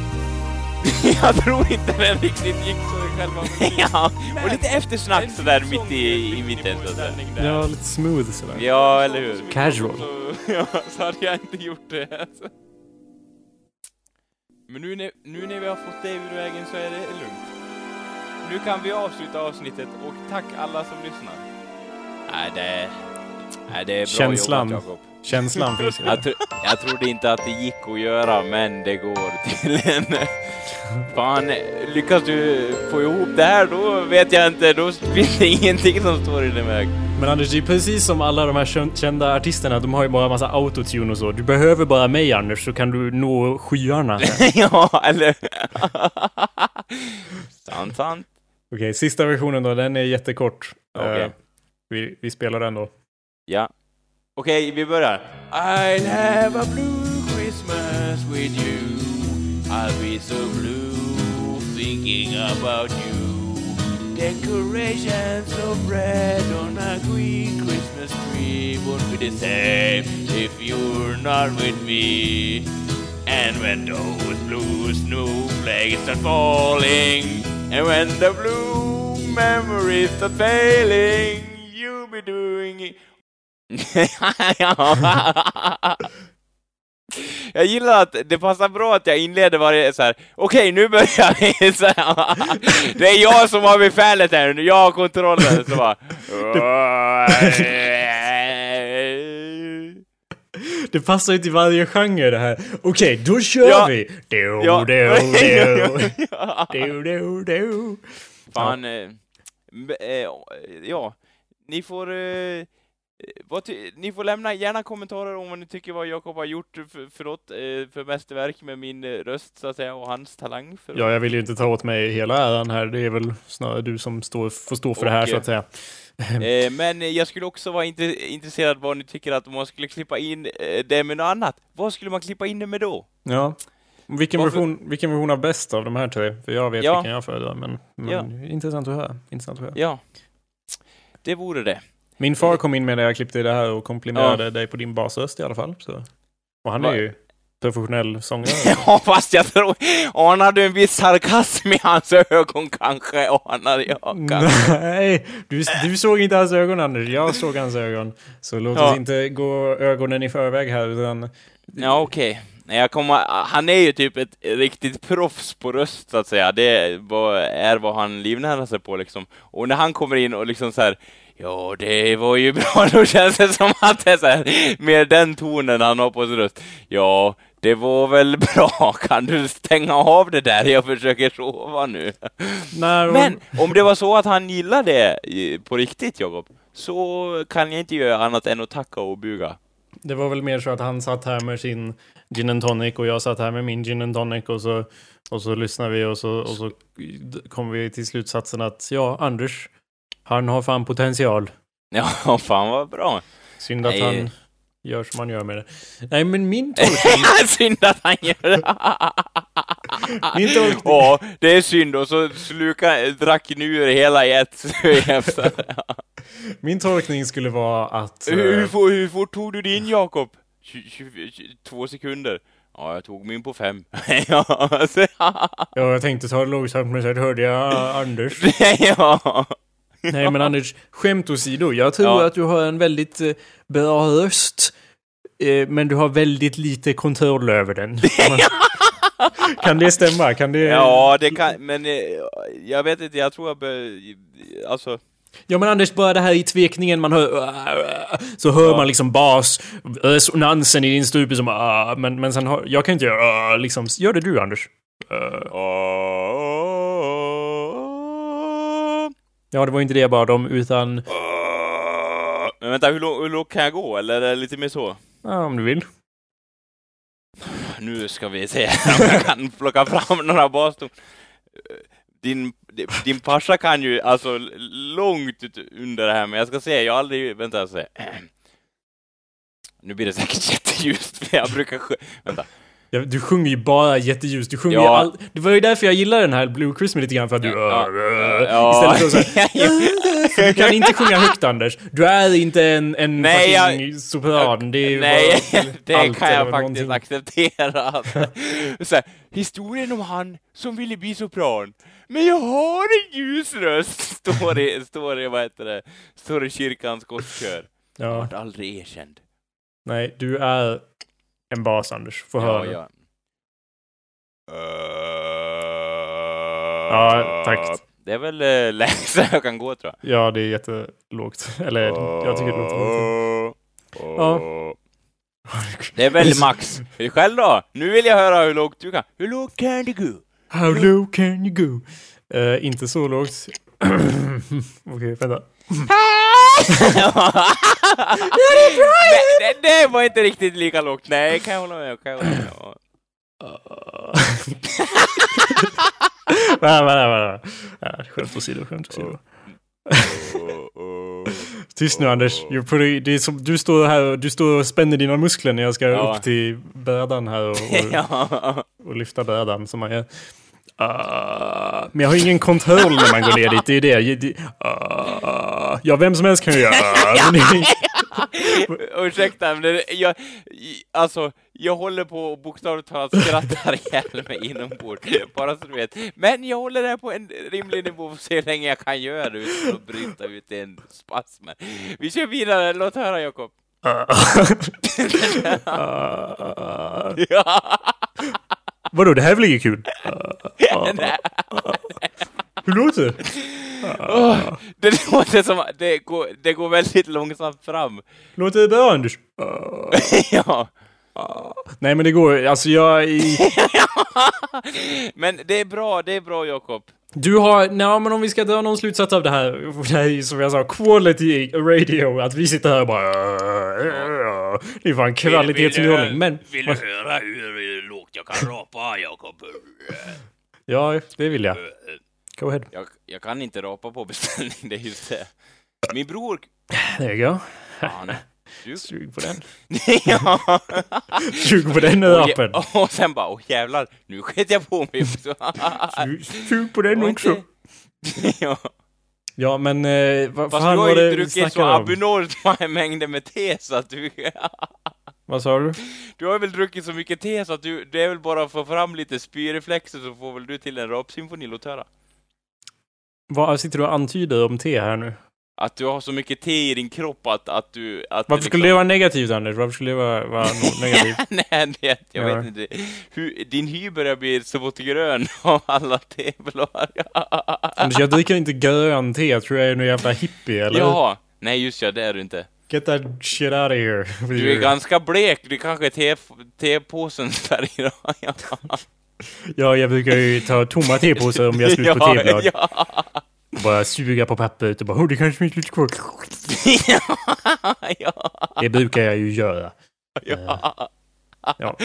jag tror inte den riktigt gick så själva Ja, och lite eftersnack sådär mitt i, i mitten. Ja, lite smooth sådär. Ja, eller hur? Casual. Ja, så hade jag inte gjort det. Men nu när, nu när vi har fått det ur vägen så är det lugnt. Nu kan vi avsluta avsnittet och tack alla som lyssnar. Nej, det, nej, det är bra Känslan. jobbat Jakob. Känslan finns ju. Jag, tro, jag trodde inte att det gick att göra, men det går tydligen. Fan, lyckas du få ihop det här då vet jag inte, då finns det ingenting som står i din väg. Men Anders, det är precis som alla de här kända artisterna, de har ju bara massa autotune och så. Du behöver bara mig Anders, så kan du nå skyarna. ja, eller... sant, sant. Okej, okay, sista versionen då, den är jättekort. Okay. Uh, vi, vi spelar den då. Ja. Okej, okay, vi börjar. I'll have a blue Christmas with you I'll be so blue thinking about you Decorations of red on a green Christmas tree Won't be the same if you're not with me And when those blue snowflakes start falling And when the blue memories start failing we doing? Jag gillar att det passar bra att jag inleder varje så här. okej okay, nu börjar vi! Så här. Det är jag som har befälet här, jag har kontrollen. Så bara... Det passar ju till varje genre det här. Okej, okay, då kör ja. vi! Do, ja. do, do. do, do, do. Fan, ja. Eh, eh, ja, ni får... Eh, ni får lämna gärna kommentarer om vad ni tycker vad Jakob har gjort för, förlåt, eh, för mästerverk med min eh, röst så att säga och hans talang. För ja, jag vill ju inte ta åt mig hela äran här. Det är väl snarare du som står, får stå för och, det här så att säga. Eh, men jag skulle också vara intresserad vad ni tycker att om man skulle klippa in det med något annat. Vad skulle man klippa in det med då? Ja. Vilken version, vilken version är bäst av de här tre? För jag vet ja. vilken jag föredrar, men, men ja. intressant, att höra. intressant att höra. Ja, det vore det. Min far kom in med när jag klippte det här och komplimerade ja. dig på din basröst i alla fall. Så. Och han Va? är ju professionell sångare. ja, fast jag tror... Anade du en viss sarkasm i hans ögon kanske? Anade jag kanske. Nej, du, du såg inte hans ögon Anders. Jag såg hans ögon. Så låt ja. oss inte gå ögonen i förväg här utan... Ja, okej. Okay. Jag kommer, han är ju typ ett riktigt proffs på röst så att säga. Det är vad han livnär sig på liksom. Och när han kommer in och liksom så här Ja, det var ju bra. Då känns det som att det är så här, med den tonen han har på sin röst. Ja, det var väl bra. Kan du stänga av det där? Jag försöker sova nu. Nej, Men om det var så att han gillade det på riktigt, Jakob, så kan jag inte göra annat än att tacka och buga. Det var väl mer så att han satt här med sin gin and tonic och jag satt här med min gin and tonic och så, och så lyssnade vi och så, och så kom vi till slutsatsen att ja, Anders, han har fan potential. Ja, fan vad bra. Synd att Nej. han gör som han gör med det. Nej, men min tolkning... synd att han gör det! min tolkning... Ja, det är synd. Och så sluka, drack nu hela i ett Min tolkning skulle vara att... Hur, hur, eh, hur fort tog du din, Jakob? Två sekunder. Ja, jag tog min på fem. ja, jag tänkte ta det långsamt, men sen hörde jag Anders. ja. Nej men Anders, skämt åsido. Jag tror ja. att du har en väldigt eh, bra röst. Eh, men du har väldigt lite kontroll över den. kan det stämma? Kan det... Ja, det kan, men eh, jag vet inte, jag tror att, alltså... Ja men Anders, bara det här i tvekningen man hör... Så hör ja. man liksom bas, resonansen i din strupe som... Men, men sen har... Jag kan inte göra... Liksom, gör det du Anders. Uh. Ja, det var inte det jag bad om, utan... Men vänta, hur, lågt kan jag gå? Eller är det lite mer så? Ja, om du vill. Nu ska vi se om jag kan plocka fram några baston. Din, din farsa kan ju alltså långt under det här, men jag ska se, jag har aldrig... Vänta, jag ska se. Nu blir det säkert jätteljust, för jag brukar... Vänta. Ja, du sjunger ju bara jätteljust. Du sjunger ja. all... Det var ju därför jag gillar den här Blue Christmas lite grann, för att du... Ja. Ja. Istället för så Du kan inte sjunga högt, Anders. Du är inte en, en nej, jag, sopran. Det är nej, det kan jag faktiskt någonting. acceptera. så här, historien om han som ville bli sopran. Men jag har en ljus röst, står det, står det, vad heter det, står i kyrkans gosskör. Ja. Jag har aldrig erkänd. Nej, du är en bas, Anders. Få ja, höra. Ja. ja, tack. Det är väl äh, lägsta jag kan gå, tror jag. Ja, det är jättelågt. Eller, jag tycker det låter lågt. Ja. Det är väl max. Själv då? Nu vill jag höra hur lågt du kan. Hur lågt kan du gå? How low can you go? Uh, inte så lågt. Okej, okay, vänta. det, det, var inte riktigt lika lågt. Nej, kan jag hålla med kan jag hålla med Nej, nej, nej. Skämt åsido, skämt åsido. Tyst nu Anders. Det är som, du står här och, du står och spänner dina muskler när jag ska ja. upp till brädan här och, och, och lyfta brädan som man gör. Uh, men jag har ingen kontroll när man går ner dit. Det är det. uh, ja, vem som helst kan ju göra. Ursäkta, men jag, alltså, jag håller på och bokstavligt talat skrattar ihjäl mig inombords, bara så du vet. Men jag håller det på en rimlig nivå att se hur länge jag kan göra det utan att bryta ut i en spasm. Vi kör vidare, låt höra Jakob. Vadå, det här är väl inget kul? Hur låter det? Oh, det låter som det går, det går väldigt långsamt fram. Låter det bra, Anders? ja. Nej, men det går, alltså jag... I... men det är bra, det är bra Jakob. Du har, nej men om vi ska dra någon slutsats av det här, det här är som jag sa, quality radio, att vi sitter här och bara... Det är fan kvalitetsunderhållning, men... Vill du höra hur lågt jag kan rapa, Jakob? Ja, det vill jag. Go ahead. Jag, jag kan inte rapa på beställning, det är just det. Min bror... There you go. Ja, nej. Sug på den. ja. Sug på den rapen. Och, och sen bara, åh jävlar, nu sket jag på mig. sug, sug på den också. ja. Ja, men eh, vad Fast fan du var har det ju druckit så abnormt mängder med te så att du... vad sa du? Du har väl druckit så mycket te så att du, det är väl bara att få fram lite spyreflexer så får väl du till en rapsymfoni, låt höra. Vad sitter du och antyder om te här nu? Att du har så mycket te i din kropp att, att du... Att Varför skulle liksom... det vara negativt, Anders? Varför skulle det vara, vara negativt? Nej, det, jag ja. vet inte. Hur, din hy börjar bli så grön av alla teblad. Anders, jag dricker inte grön te. Jag tror jag är någon jävla hippie, eller? Ja. Nej, just ja, det är du inte. Get that shit out of here. Du är ganska blek. Du kanske är te, tepåsens färg då. ja. ja, jag brukar ju ta tomma tepåsar om jag är slut på teblad. Ja. Och bara suga på pappret och bara oh, det kanske finns lite kvar. ja. Det brukar jag ju göra. Ja. Uh, ja.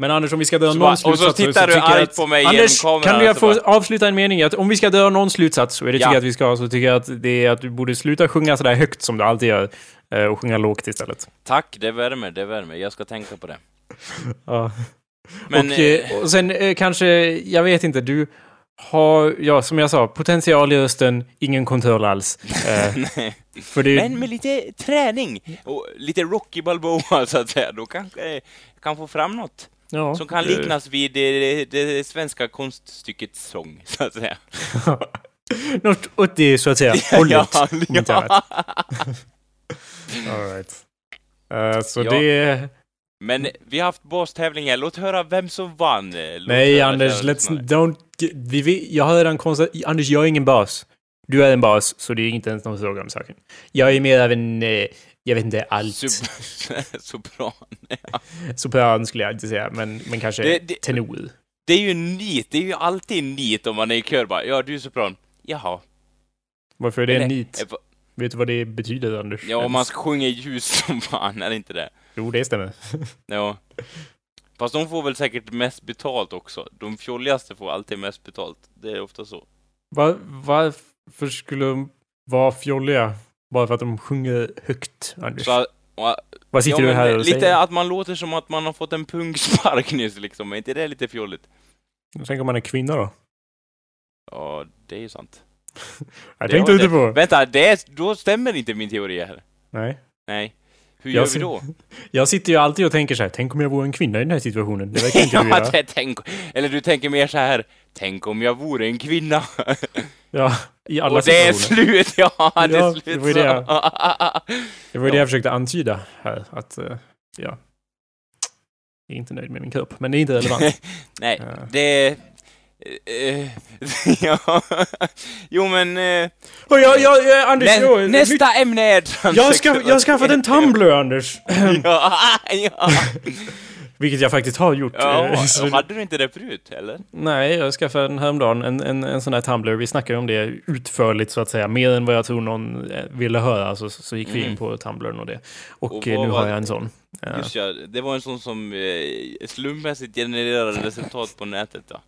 Men Anders, om vi ska dra någon slutsats... Och så tittar så du argt på mig Anders, genom kameran. kan jag få bara... avsluta en mening? Att om vi ska dra någon slutsats, och det tycker ja. jag att vi ska, så tycker jag att det är att du borde sluta sjunga sådär högt som du alltid gör. Eh, och sjunga lågt istället. Tack, det värmer, det värmer. Jag ska tänka på det. ja. Men, och, eh, och sen eh, kanske, jag vet inte, du har, ja, som jag sa, potential i rösten, ingen kontroll alls. Eh, det... Men med lite träning och lite Rocky Balboa, så att säga, då kanske jag kan få fram något. Ja, som kan liknas vid det, det, svenska konststyckets sång, så att säga. något åt det, så att säga, hållet. ja, ja. All right. Uh, så ja. det men vi har haft boss-tävlingar, låt höra vem som vann. Låt Nej Anders, let's don't... Vi, vi, jag har redan konstaterat... Anders, jag är ingen bas. Du är en bas, så det är inte ens någon fråga om saken. Jag är mer av en... Eh, jag vet inte, allt. sopran. Ja. Sopran skulle jag inte säga, men, men kanske det, det, tenor. Det är ju nit, det är ju alltid nit om man är i kör bara. Ja, du är sopran. Jaha. Varför är det Eller, nit? Är, vet du vad det betyder, Anders? Ja, om man sjunger ljus som fan, är det inte det? Jo, det stämmer. ja. Fast de får väl säkert mest betalt också. De fjolligaste får alltid mest betalt. Det är ofta så. Va, varför skulle de vara fjolliga? Bara för att de sjunger högt, Anders? Så, och, Vad sitter ja, du här och lite säger? att man låter som att man har fått en pungspark nyss liksom. Är inte det lite fjolligt? Tänk om man är kvinna då? Ja, det är ju sant. jag tänkte inte på. Vänta, det, då stämmer inte min teori här. Nej. Nej. Hur gör vi då? Jag sitter ju alltid och tänker så här, tänk om jag vore en kvinna i den här situationen. Det verkar inte ja, du göra. Tänk, eller du tänker mer så här, tänk om jag vore en kvinna. ja, i alla Och det är slut, ja, det är slut det var det jag, det var ja. det jag försökte antyda här, att, uh, ja. Jag är inte nöjd med min kropp, men det är inte relevant. Nej, uh. det, Uh, ja, jo men... Uh, oh, ja, ja, Anders, nä, jo, nästa mitt... ämne är Jag har skaffat en Tumblr, Anders. ja, ja. Vilket jag faktiskt har gjort. Ja, så... Hade du inte det förut, eller? Nej, jag skaffade den häromdagen, en, en, en sån här Tumblr. Vi snackade om det utförligt, så att säga. Mer än vad jag tror någon ville höra, så, så gick vi in mm. på Tumblr och det. Och, och nu var... har jag en sån. Just ja, det var en sån som eh, slumpmässigt genererade resultat på nätet, ja.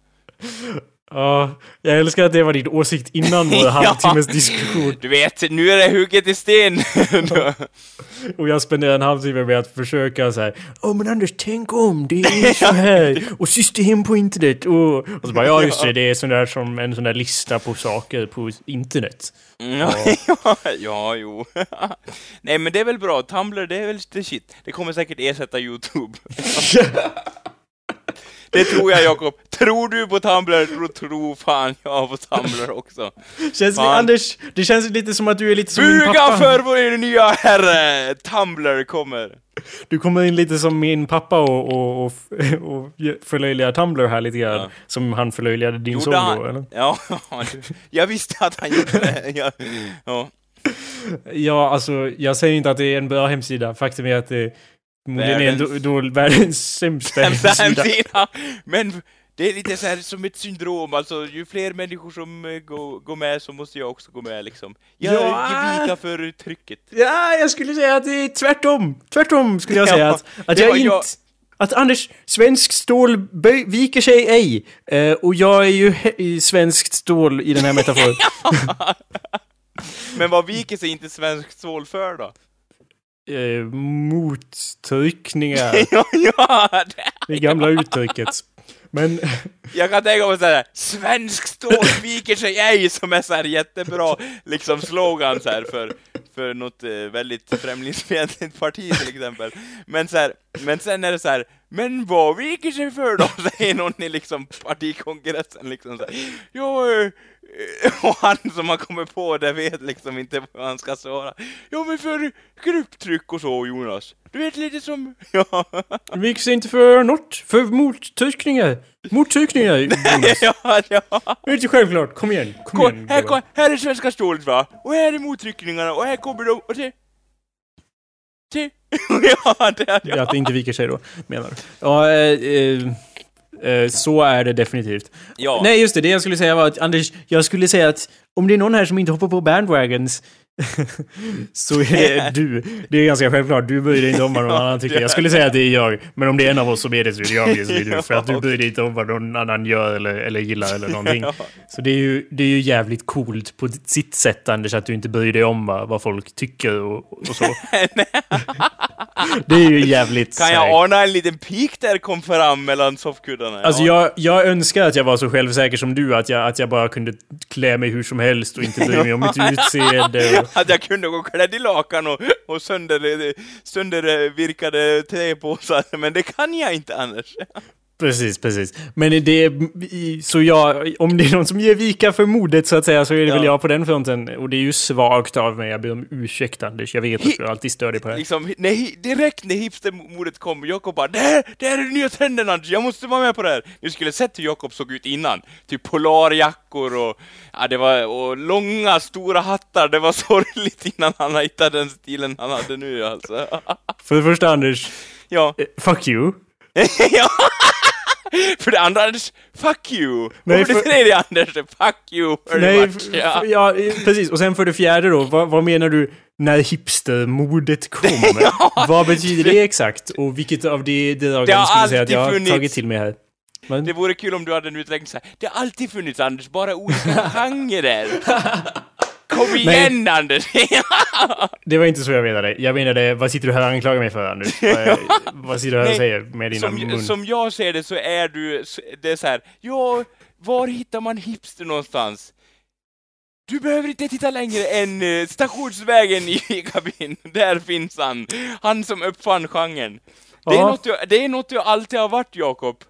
Ja, jag älskar att det var din åsikt innan vår halvtimmes diskussion. Du vet, nu är det hugget i sten. och jag spenderar en halvtimme med att försöka så här. Åh men Anders, tänk om, det är så här. och system på internet. Och, och så bara, ja just det, det är sån där som en sån där lista på saker på internet. Ja, ja, ja, jo. Nej men det är väl bra, Tumblr det är väl shit. Det kommer säkert ersätta YouTube. Det tror jag Jakob. Tror du på Tumblr, då tror fan jag på Tumblr också. Känns fan. Anders, det känns lite som att du är lite som Buga min pappa. Buga för vår nya herre! Tumblr kommer. Du kommer in lite som min pappa och, och, och, och förlöjligar Tumblr här lite grann. Ja. Som han förlöjligade din son då, eller? Ja, jag visste att han gjorde det. Ja, ja. ja, alltså jag säger inte att det är en bra hemsida. Faktum är att det Förmodligen är då, då världens sämsta hemsida. Men det är lite så här som ett syndrom, alltså ju fler människor som uh, går, går med så måste jag också gå med liksom. Jag ja. vika för trycket. Ja, jag skulle säga att det är tvärtom. Tvärtom skulle jag säga att, att jag inte... Jag... Att Anders, svensk stål viker sig ej. Uh, och jag är ju i svenskt stål i den här metaforen. Men vad viker sig inte svenskt stål för då? Eh, mottryckningar. ja, ja, det, det gamla uttrycket. Men... Jag kan tänka mig såhär, svensk stål viker sig ej, som är såhär jättebra liksom slogan så här för, för något eh, väldigt främlingsfientligt parti till exempel. Men så här, men sen är det så här, men vad viker sig för då? Säger någon i liksom partikongressen liksom så här, ja, eh, och han som har kommit på det vet liksom inte vad han ska svara. Ja men för grupptryck och så Jonas. Du vet lite som... Ja. Viks inte för något. För mottryckningar. Mottryckningar Jonas. ja, ja. Det är inte självklart. Kom igen. Kom, kom igen. Här, kom, här är svenska stålet va. Och här är mottryckningarna och här kommer de och se. Se. ja, det, ja. ja. Att det inte viker sig då, menar du? Ja, eh, eh. Eh, så är det definitivt. Ja. Nej, just det. Det jag skulle säga var att, Anders, jag skulle säga att om det är någon här som inte hoppar på bandwagons så är det du. Det är ganska självklart. Du bryr dig inte om vad någon annan tycker. Jag skulle säga att det är jag. Men om det är en av oss som är det så är det jag. Så är det du. För att du bryr dig inte om vad någon annan gör eller, eller gillar eller någonting. Så det är, ju, det är ju jävligt coolt på sitt sätt Anders att du inte bryr dig om vad, vad folk tycker och, och så. det är ju jävligt... Kan jag ana en liten pik där kom fram mellan soffkuddarna? Alltså jag, jag önskar att jag var så självsäker som du. Att jag, att jag bara kunde klä mig hur som helst och inte bry mig om mitt utseende. att jag kunde gå klädd i lakan och, och sönder, söndervirkade eh, träpåsar, men det kan jag inte annars. Precis, precis. Men det är, så jag, om det är någon som ger vika för modet så att säga så är det ja. väl jag på den fronten. Och det är ju svagt av mig, jag ber om ursäkt Anders. Jag vet att du alltid stör dig på det liksom, nej, Direkt när hipstermodet kom, Jakob bara det här, det här är den nya trenden Anders, jag måste vara med på det här. Ni skulle sett hur Jakob såg ut innan. Typ polarjackor och, ja, det var, och långa stora hattar. Det var sorgligt innan han hittade den stilen han hade nu alltså. För det första Anders, ja. Eh, fuck you. ja. För det andra Anders, fuck you! Nej, och för det tredje Anders, fuck you Nej, ja. ja. precis. Och sen för det fjärde då, vad, vad menar du när hipstermodet kommer? ja. Vad betyder det exakt? Och vilket av de dragen skulle säga att jag har tagit till mig här? Men... Det vore kul om du hade en utläggning såhär, det har alltid funnits Anders, bara olika genrer. Kom igen Nej. Anders! det var inte så jag menade. Jag menade, vad sitter du här och anklagar mig för Anders? vad, vad sitter du här och säger med dina som, mun? Som jag ser det så är du, det är så här, ja, var hittar man hipster någonstans? Du behöver inte titta längre än uh, Stationsvägen i kabin. Där finns han. Han som uppfann genren. Det är, ja. något du, det är något du alltid har varit, Jakob.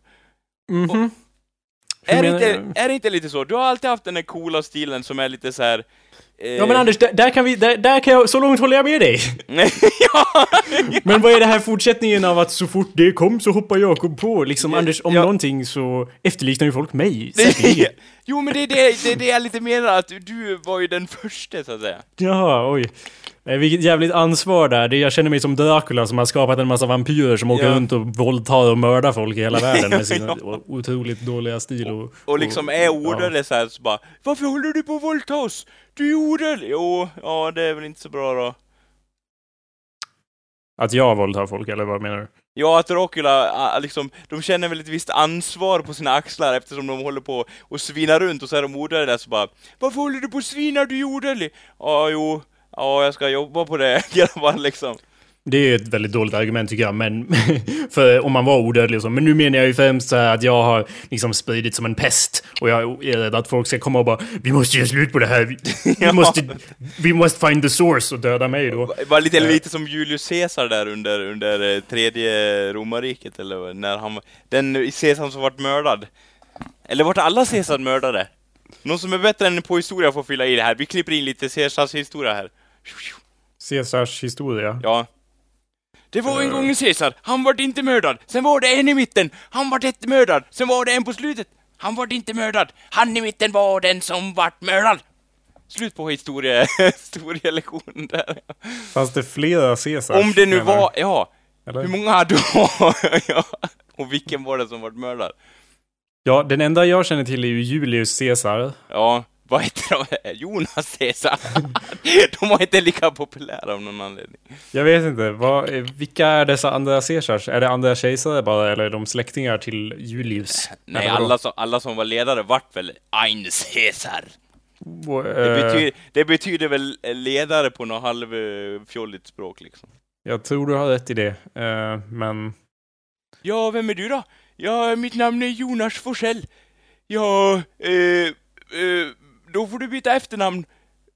Mm är, inte, är det inte lite så? Du har alltid haft den där coola stilen som är lite så här Ja men Anders, där, där, kan vi, där, där, kan jag, så långt håller jag med dig. ja, Men vad är det här fortsättningen av att så fort det kom så hoppar Jakob på? Liksom Anders, om ja. någonting så efterliknar ju folk mig. jo men det är det, det, det jag lite menar, att du var ju den första så att säga. Jaha, oj. Vilket jävligt ansvar där. jag känner mig som Dracula som har skapat en massa vampyrer som åker ja. runt och våldtar och mördar folk i hela världen med sin ja. otroligt dåliga stil och... Och, och liksom är ordade ja. så här så bara Varför håller du på att våldta oss? Du gjorde det! Jo, ja det är väl inte så bra då. Att jag våldtar folk, eller vad menar du? Ja, att Dracula, liksom, de känner väl ett visst ansvar på sina axlar eftersom de håller på och svinar runt och så är de odlade där så bara Varför håller du på och svinar du odödlig? Ja, jo, ja, jag ska jobba på det, grabbar liksom. Det är ett väldigt dåligt argument tycker jag, men för om man var odödlig och så. Men nu menar jag ju främst så att jag har liksom spridit som en pest. Och jag är rädd att folk ska komma och bara Vi måste göra slut på det här. Vi, måste, vi måste find the source och döda mig då. Var lite, uh, lite som Julius Caesar där under, under eh, tredje romarriket eller när han Den Caesar som vart mördad. Eller vart alla Caesar mördade? Någon som är bättre än på historia får fylla i det här. Vi klipper in lite Caesars historia här. Caesars historia? Ja. Det var en gång en Caesar, han vart inte mördad. Sen var det en i mitten, han vart inte mördad. Sen var det en på slutet, han vart inte mördad. Han i mitten var den som vart mördad. Slut på historie, historielektionen där. Fanns det flera Caesars? Om det nu var, ja. Eller? Hur många hade ja. Och vilken var det som vart mördad? Ja, den enda jag känner till är ju Julius Caesar. Ja, vad heter de? Jonas Caesar. de var inte lika populära av någon anledning. Jag vet inte. Vad, vilka är dessa andra Caesars? Är det andra kejsare bara, eller är de släktingar till Julius? Nej, alla som, alla som var ledare vart väl Ein Caesar. det, eh, betyder, det betyder väl ledare på något halvfjolligt språk liksom. Jag tror du har rätt i det, uh, men... Ja, vem är du då? Ja, mitt namn är Jonas Forsell. Ja, eh, eh, då får du byta efternamn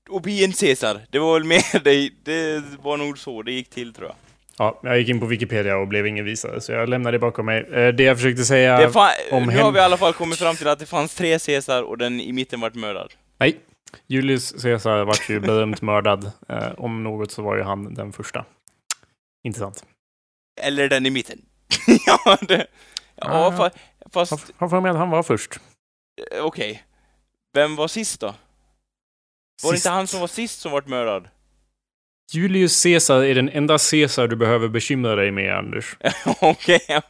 och bli en Caesar. Det var väl mer det, det var nog så det gick till tror jag. Ja, jag gick in på Wikipedia och blev ingen visare, så jag lämnade det bakom mig. Eh, det jag försökte säga om... Nu har vi i alla fall kommit fram till att det fanns tre Caesar och den i mitten vart mördad. Nej. Julius Caesar vart ju berömt mördad. Eh, om något så var ju han den första. Intressant. Eller den i mitten. ja, det... Ja, ah, fast... Har för mig att han var först. Eh, okej. Okay. Vem var sist då? Var det inte han som var sist som vart mördad? Julius Caesar är den enda Caesar du behöver bekymra dig med, Anders. Okej.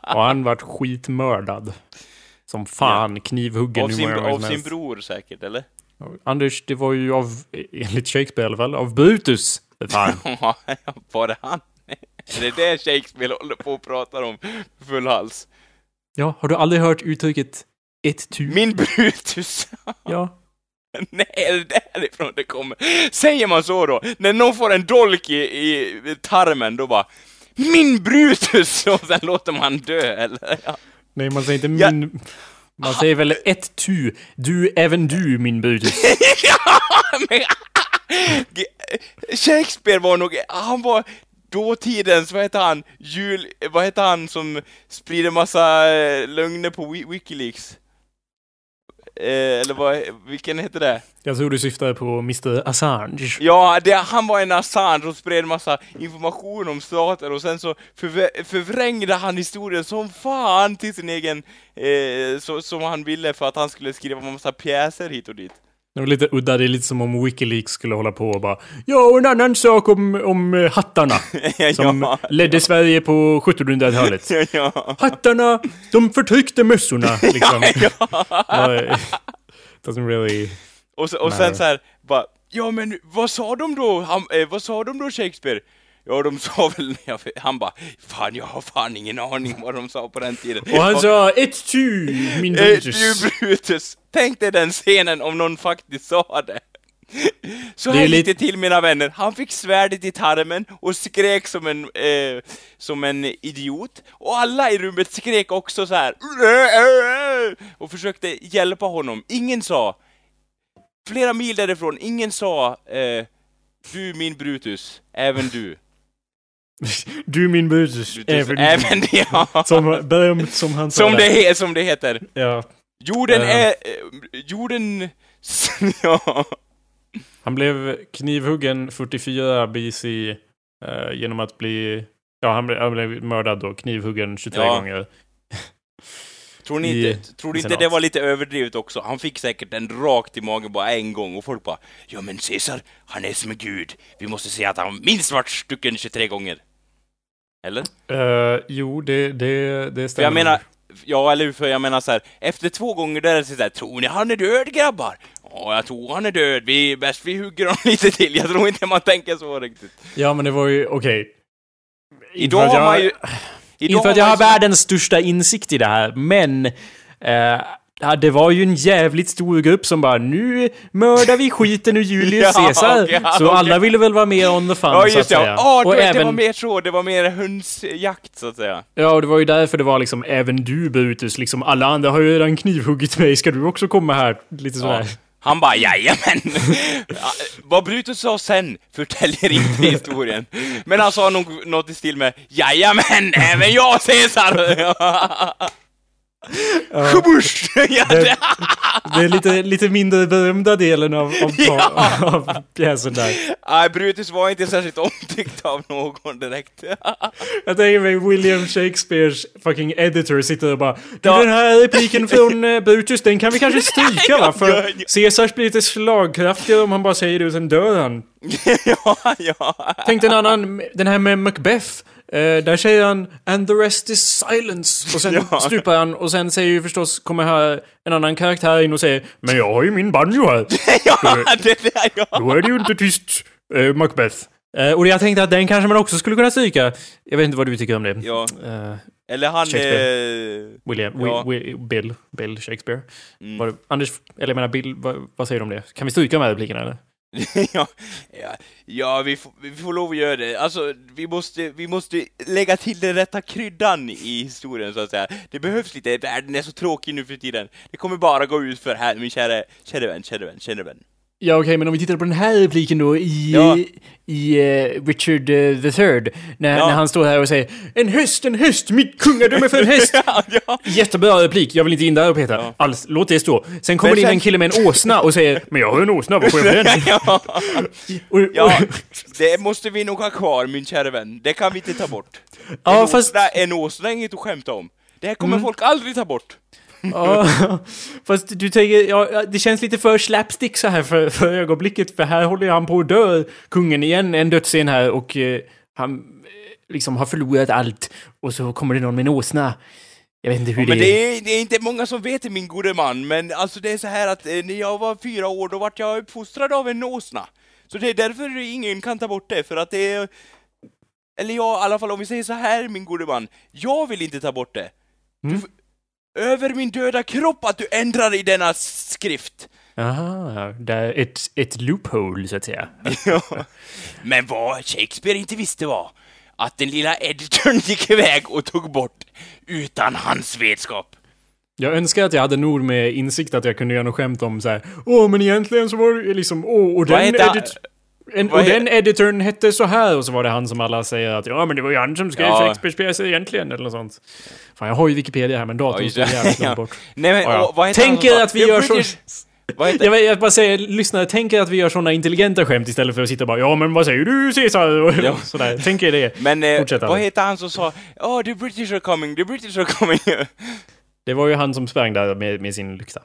och han vart skitmördad. Som fan, ja. knivhuggen av sin, Av sin bror säkert, eller? Anders, det var ju av, enligt Shakespeare i alla fall, av Brutus. Fan. var det han? Är det det Shakespeare håller på och pratar om? Full hals. Ja, har du aldrig hört uttrycket ett tu. Min Brutus! ja. Nej, är det därifrån det kommer? Säger man så då? När någon får en dolk i, i tarmen, då bara Min Brutus! Och sen låter man dö, eller? Ja. Nej, man säger inte min... Ja. Man säger väl ett tu. Du, även du, min Brutus. ja, men... Shakespeare var nog, han var dåtidens, vad heter han, jul, vad heter han som sprider massa eh, lögner på Wikileaks? Eh, eller vad, vilken heter det? Jag tror du syftade på Mr Assange. Ja, det, han var en Assange och spred massa information om staten och sen så förvrängde han historien som fan till sin egen, eh, så, som han ville för att han skulle skriva massa pjäser hit och dit. Det var lite udda, det är lite som om Wikileaks skulle hålla på och bara Ja, och en annan sak om, om eh, hattarna. som ja, ledde Sverige på 1700-talet. ja. Hattarna, de förtryckte mössorna, liksom. Doesn't really... Och, så, och sen så här, bara, ja men vad sa de då? Han, eh, vad sa de då Shakespeare? Ja, de sa väl, han bara, fan jag har fan ingen aning vad de sa på den tiden. Och han sa, ett tu, min Brutus. Ett tu, Brutus. Tänk dig den scenen om någon faktiskt sa det. Så här lite lite till mina vänner, han fick svärdet i tarmen och skrek som en, eh, som en idiot. Och alla i rummet skrek också så här och försökte hjälpa honom. Ingen sa, flera mil därifrån, ingen sa eh, du min Brutus, även du. Du min Brutus, även, även du. Ja. Som berömt som han sa som det, som det heter. Ja. Jorden uh. är... Jorden... ja. Han blev knivhuggen 44 BC uh, genom att bli... Ja, han blev, han blev mördad och knivhuggen 23 ja. gånger. Tror ni I, inte, tror ni inte det var lite överdrivet också? Han fick säkert en rakt i magen bara en gång och folk bara Ja men Caesar, han är som en gud. Vi måste se att han minst vart stucken 23 gånger. Eller? Uh, jo, det, det, det stämmer. För jag menar, ja eller för jag menar så här, efter två gånger där är det så här, tror ni han är död grabbar? Ja, jag tror han är död. Vi, bäst vi hugger honom lite till. Jag tror inte man tänker så riktigt. Ja, men det var ju, okej. Okay. Idag har man ju... Inte för att jag har världens största insikt i det här, men... Eh, Ja, det var ju en jävligt stor grupp som bara nu mördar vi skiten ur Julius ja, Caesar. Okay, så okay. alla ville väl vara med on the fun ja, så att säga. Ja, oh, det, även... det var mer så, det var mer hönsjakt så att säga. Ja, och det var ju därför det var liksom även du Brutus, liksom alla andra har ju redan knivhuggit mig, ska du också komma här? Lite sådär. Ja. Han bara jajamän! Vad Brutus sa sen förtäljer inte historien. Men han sa nog något i stil med jajamän, även jag Caesar! Ja. ja, det, det är lite, lite mindre berömda delen av, av, ja. av pjäsen där. Nej, Brutus var inte särskilt omtyckt av någon direkt. Jag tänker mig William Shakespeares fucking editor sitter och bara ja. Den här repliken från uh, Brutus, den kan vi kanske stryka va? För Caesars blir lite slagkraftigare om han bara säger det och sen dör han. ja, ja. Tänk en annan, den här med Macbeth. Eh, där säger han “And the rest is silence” och sen ja. stupar han och sen säger ju förstås, kommer här en annan karaktär in och säger “Men jag har ju min banjo här”. ja, det där, ja. Då är det ju inte tyst, eh, Macbeth. Eh, och jag tänkte att den kanske man också skulle kunna stryka. Jag vet inte vad du tycker om det. Ja. Uh, eller han... Eh... William, ja. Will, Bill, Bill Shakespeare. Mm. Var, Anders, eller jag menar Bill, vad, vad, säger du om det? Kan vi stryka de här replikerna eller? ja, ja, ja vi, får, vi får lov att göra det. Alltså, vi måste, vi måste lägga till den rätta kryddan i historien, så att säga. Det behövs lite, världen är så tråkig nu för tiden. Det kommer bara gå ut för här, min kära, kära vän, kära vän, kära vän. Ja, okej, okay, men om vi tittar på den här repliken då i, ja. i uh, Richard uh, the Third. När, ja. när han står här och säger En häst, en häst, mitt kungadöme för en häst! ja. Jättebra replik, jag vill inte in där och peta. Ja. Alls, låt det stå. Sen kommer det in en kille med en åsna och säger Men jag har en åsna, vad får jag för den? ja. och, och, ja, det måste vi nog ha kvar, min kära vän. Det kan vi inte ta bort. En, ja, fast... åsna, en åsna är inget att skämta om. Det här kommer mm. folk aldrig ta bort ja, fast du tänker, ja, det känns lite för slapstick så här för, för ögonblicket, för här håller han på att dö, kungen igen, en dödsscen här och eh, han eh, liksom har förlorat allt och så kommer det någon med en åsna. Jag vet inte hur ja, det, men det är. det är inte många som vet det, min gode man, men alltså det är så här att eh, när jag var fyra år, då vart jag uppfostrad av en åsna. Så det är därför ingen kan ta bort det, för att det är... Eller jag, i alla fall om vi säger så här, min gode man, jag vill inte ta bort det. Mm. Du, över min döda kropp att du ändrar i denna skrift. Aha, det är ett, ett loophole så att säga. ja. Men vad Shakespeare inte visste var att den lilla editorn gick iväg och tog bort utan hans vetskap. Jag önskar att jag hade nog med insikt att jag kunde göra något skämt om så här. Åh, men egentligen så var det liksom, åh, och den edit... En, och den editorn hette så här och så var det han som alla säger att ja men det var ju han som skrev ja. Shakespeares pjäser egentligen eller något sånt. Fan jag har ju Wikipedia här men datorn står jävligt långt bort. Nej, men, ja, ja. Tänk er att vi gör så... Jag, jag bara säger, lyssnare, tänk er att vi gör såna intelligenta skämt istället för att sitta och bara Ja men vad säger du Caesar? Ja. Sådär, tänk er det. Men eh, vad heter han som sa Oh the British are coming, the British are coming. det var ju han som sprang där med, med sin lykta.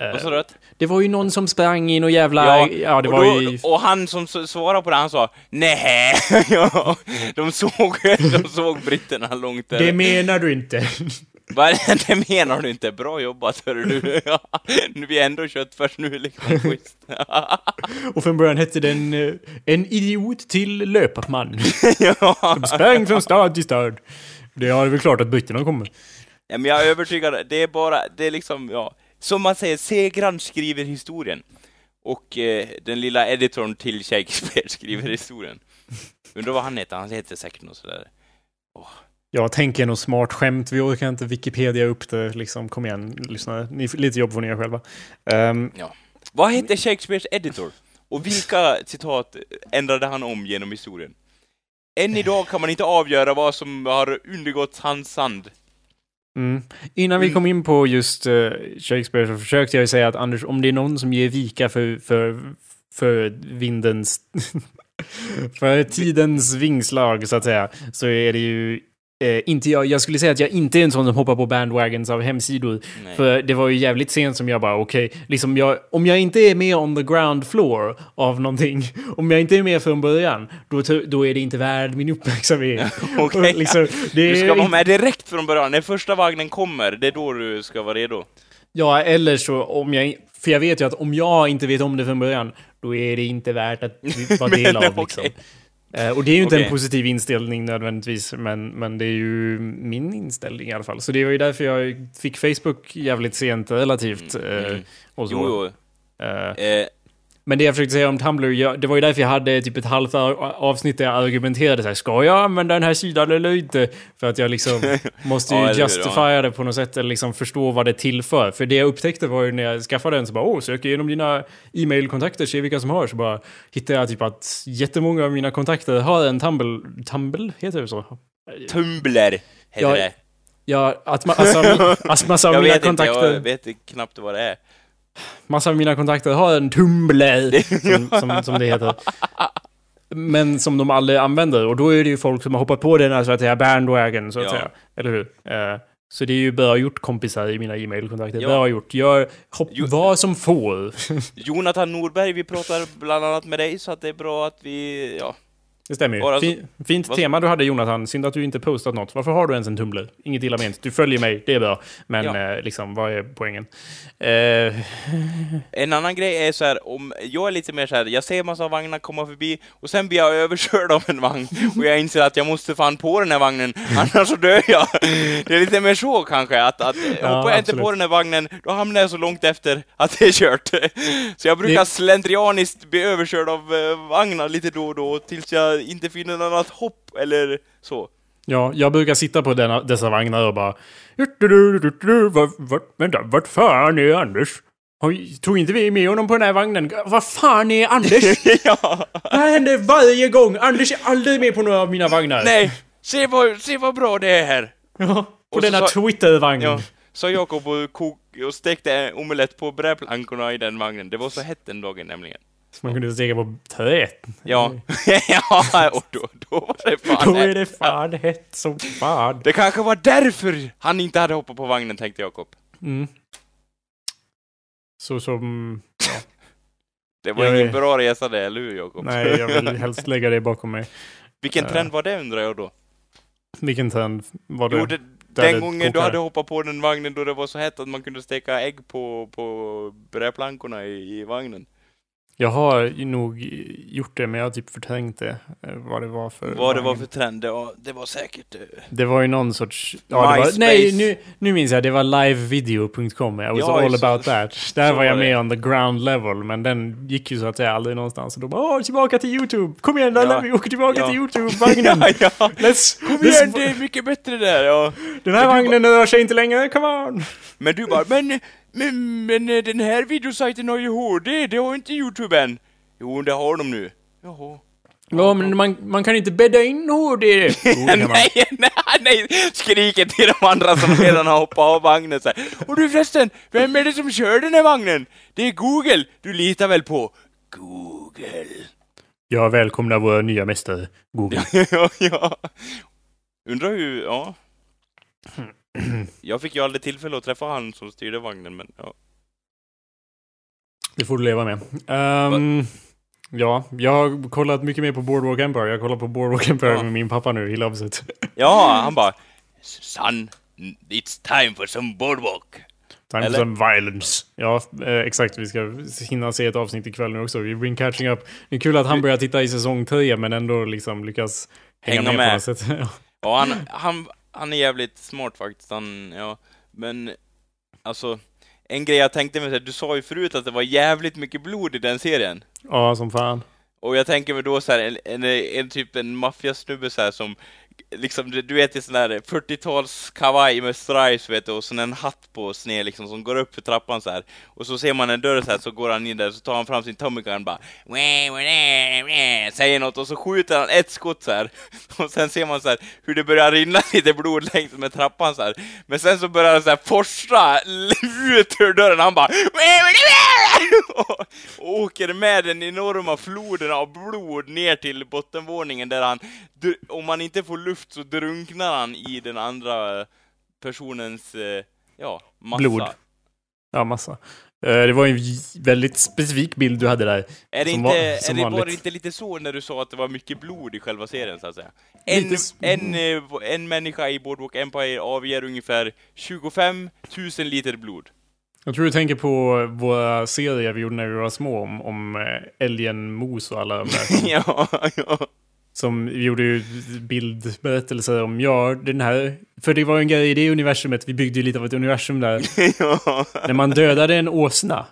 Vad sa du? Det var ju någon som sprang in och jävla... Ja, ja det och var då, ju... Och han som svarade på det, han sa nej. ja, de såg, de såg britterna långt där. Det menar du inte. Va? Det menar du inte? Bra jobbat, hörru du. Vi är ändå köttfärs nu, liksom. och från början hette den uh, En idiot till löparman. ja. De sprang från stad till stad. Det är väl klart att britterna kommer. Ja, men jag är övertygad, det är bara, det är liksom, ja som man säger, segraren skriver historien. Och eh, den lilla editorn till Shakespeare skriver historien. Undrar vad han heter, han heter säkert något sådär. Oh. Jag tänker något smart skämt, vi orkar inte Wikipedia upp det, liksom, kom igen, lyssna, ni, lite jobb får ni göra själva. Um, ja. Vad heter Shakespeares editor? Och vilka citat ändrade han om genom historien? Än idag kan man inte avgöra vad som har undergått hans hand. Mm. Innan vi mm. kom in på just uh, Shakespeare så försökte jag säga att Anders, om det är någon som ger vika för, för, för vindens... för tidens vingslag, så att säga, så är det ju Eh, inte jag, jag skulle säga att jag inte är en sån som hoppar på bandwagons av hemsidor. Nej. För det var ju jävligt sent som jag bara, okej, okay, liksom jag, om jag inte är med on the ground floor av någonting, om jag inte är med från början, då, då är det inte värd min uppmärksamhet. okay. liksom, du ska vara med direkt från början, när första vagnen kommer, det är då du ska vara redo. Ja, eller så om jag, för jag vet ju att om jag inte vet om det från början, då är det inte värt att vara del av. liksom. okay. Eh, och det är ju inte okay. en positiv inställning nödvändigtvis, men, men det är ju min inställning i alla fall. Så det var ju därför jag fick Facebook jävligt sent relativt. Mm. Eh, mm. och så. Jo, jo. Eh, men det jag försökte säga om Tumblr, jag, det var ju därför jag hade typ ett halvt avsnitt där jag argumenterade såhär, ska jag använda den här sidan eller inte? För att jag liksom måste ju ja, justifiera det på något sätt, eller liksom förstå vad det tillför. För det jag upptäckte var ju när jag skaffade den så bara, åh, söker igenom dina e-mailkontakter, se vilka som har. Så bara hittade jag typ att jättemånga av mina kontakter har en Tumblr, Tumblr, heter det så? Tumblr heter ja, det. Ja, att ma alltså, alltså, massa av mina kontakter... Jag vet knappt vad det är massa av mina kontakter har en Tumblr, som, som, som det heter. Men som de aldrig använder. Och då är det ju folk som har hoppat på den här så att säga bandwagon, så att ja. säga. Eller hur? Uh, så det är ju bra gjort kompisar i mina e-mailkontakter. Ja. Bra gjort. Gör hopp, jo vad som får. Jonathan Norberg, vi pratar bland annat med dig, så att det är bra att vi, ja, det stämmer ju. Fin, fint vad? tema du hade Jonathan. Synd att du inte postat något. Varför har du ens en Tumblr? Inget illa ment. Du följer mig, det är bra. Men ja. eh, liksom, vad är poängen? Eh... En annan grej är så här, om jag är lite mer så här, jag ser massa vagnar komma förbi och sen blir jag överkörd av en vagn och jag inser att jag måste fan på den här vagnen, annars så dör jag. Det är lite mer så kanske, att, att ja, hoppar jag inte på den här vagnen, då hamnar jag så långt efter att det är kört. Så jag brukar det... slentrianiskt bli överkörd av eh, vagnar lite då och då tills jag inte finner något annat hopp eller så. Ja, jag brukar sitta på denna, dessa vagnar och bara... vänta, vart fan är Anders? Tog inte vi med honom på den här vagnen? Vad fan är Anders? ja. Det här händer varje gång! Anders är aldrig med på några av mina vagnar. Nej! Se vad, se vad bra det är här! Ja, på och denna Twitter-vagn. Ja, Sa Jakob och, kok och stekte omelett på brädplankorna i den vagnen. Det var så hett den dagen nämligen. Så man kunde steka på träet. Ja, ja och då, då var det fan Då är det fan hett som fan. Det kanske var därför han inte hade hoppat på vagnen, tänkte Jakob. Mm. Så som... Ja. Det var jag ingen är... bra resa det, eller hur Jakob? Nej, jag vill helst lägga det bakom mig. Vilken uh... trend var det undrar jag då? Vilken trend var det? Jo, det den gången du hade hoppat på den vagnen då det var så hett att man kunde steka ägg på, på brädplankorna i, i vagnen. Jag har nog gjort det, men jag har typ förträngt det. Eh, vad det var för... Vad det var för trend, det var, det var säkert... Uh, det var ju någon sorts... Ja, var, nej, nu, nu minns jag. Det var livevideo.com. I was ja, all about that. Där var jag med on the ground level, men den gick ju så att säga aldrig någonstans. Och då bara åh, tillbaka till YouTube! Kom igen, ja. vi åker tillbaka ja. till YouTube-vagnen! ja, ja. Let's, Kom igen, det är mycket bättre där! Ja. Den här men vagnen rör sig inte längre, come on! Men du bara, men men, men eh, den här videosajten har ju HD, det har inte Youtube än. Jo, det har de nu. Jaha. Ja, men man, man kan inte bädda in HD. nej, nej, nej, skriker till de andra som redan har hoppat av vagnen så här. Och du förresten, vem är det som kör den här vagnen? Det är Google. Du litar väl på Google? Jag välkomnar våra nya mästare, Google. ja, ja. Undrar hur, ja. Jag fick ju aldrig tillfälle att träffa han som styrde vagnen, men ja. Det får du leva med. Um, ja, jag har kollat mycket mer på Boardwalk Empire. Jag kollar på Boardwalk Empire ja. med min pappa nu. He loves it. Ja, han bara Son, it's time for some boardwalk. Time Eller? for some violence. Ja, eh, exakt. Vi ska hinna se ett avsnitt ikväll nu också. We've been catching up. Det är kul att han börjar titta i säsong 3 men ändå liksom lyckas hänga, hänga med, med på något sätt. ja. Han, han, han är jävligt smart faktiskt, han, ja. Men, alltså, en grej jag tänkte mig, du sa ju förut att det var jävligt mycket blod i den serien. Ja, som fan. Och jag tänker mig då så här, en, en, en typ en maffiasnubbe så här som liksom, du vet i sån där 40-tals kavaj med stripes vet du, och sen en hatt på sned liksom som går upp för trappan så här. Och så ser man en dörr så här, så går han in där, så tar han fram sin Tommy Gun bara säger något och så skjuter han ett skott så här. Och sen ser man så här, hur det börjar rinna lite blod längs med trappan så här. Men sen så börjar det så här forsa ut ur dörren, han bara och, åker med den enorma floden av blod ner till bottenvåningen där han, om man inte får luft så drunknar han i den andra personens, eh, ja, massa. Blod. Ja, massa. Eh, det var en väldigt specifik bild du hade där. Är det, inte, var, är det, det inte lite så när du sa att det var mycket blod i själva serien, så att säga? En, en, eh, en människa i Boardwalk Empire avger ungefär 25 000 liter blod. Jag tror du tänker på våra serier vi gjorde när vi var små om, om älgen Mos och alla de där. ja, ja. Som gjorde ju bildberättelser om, ja, den här... För det var en grej i det universumet, vi byggde ju lite av ett universum där. ja. När man dödade en åsna,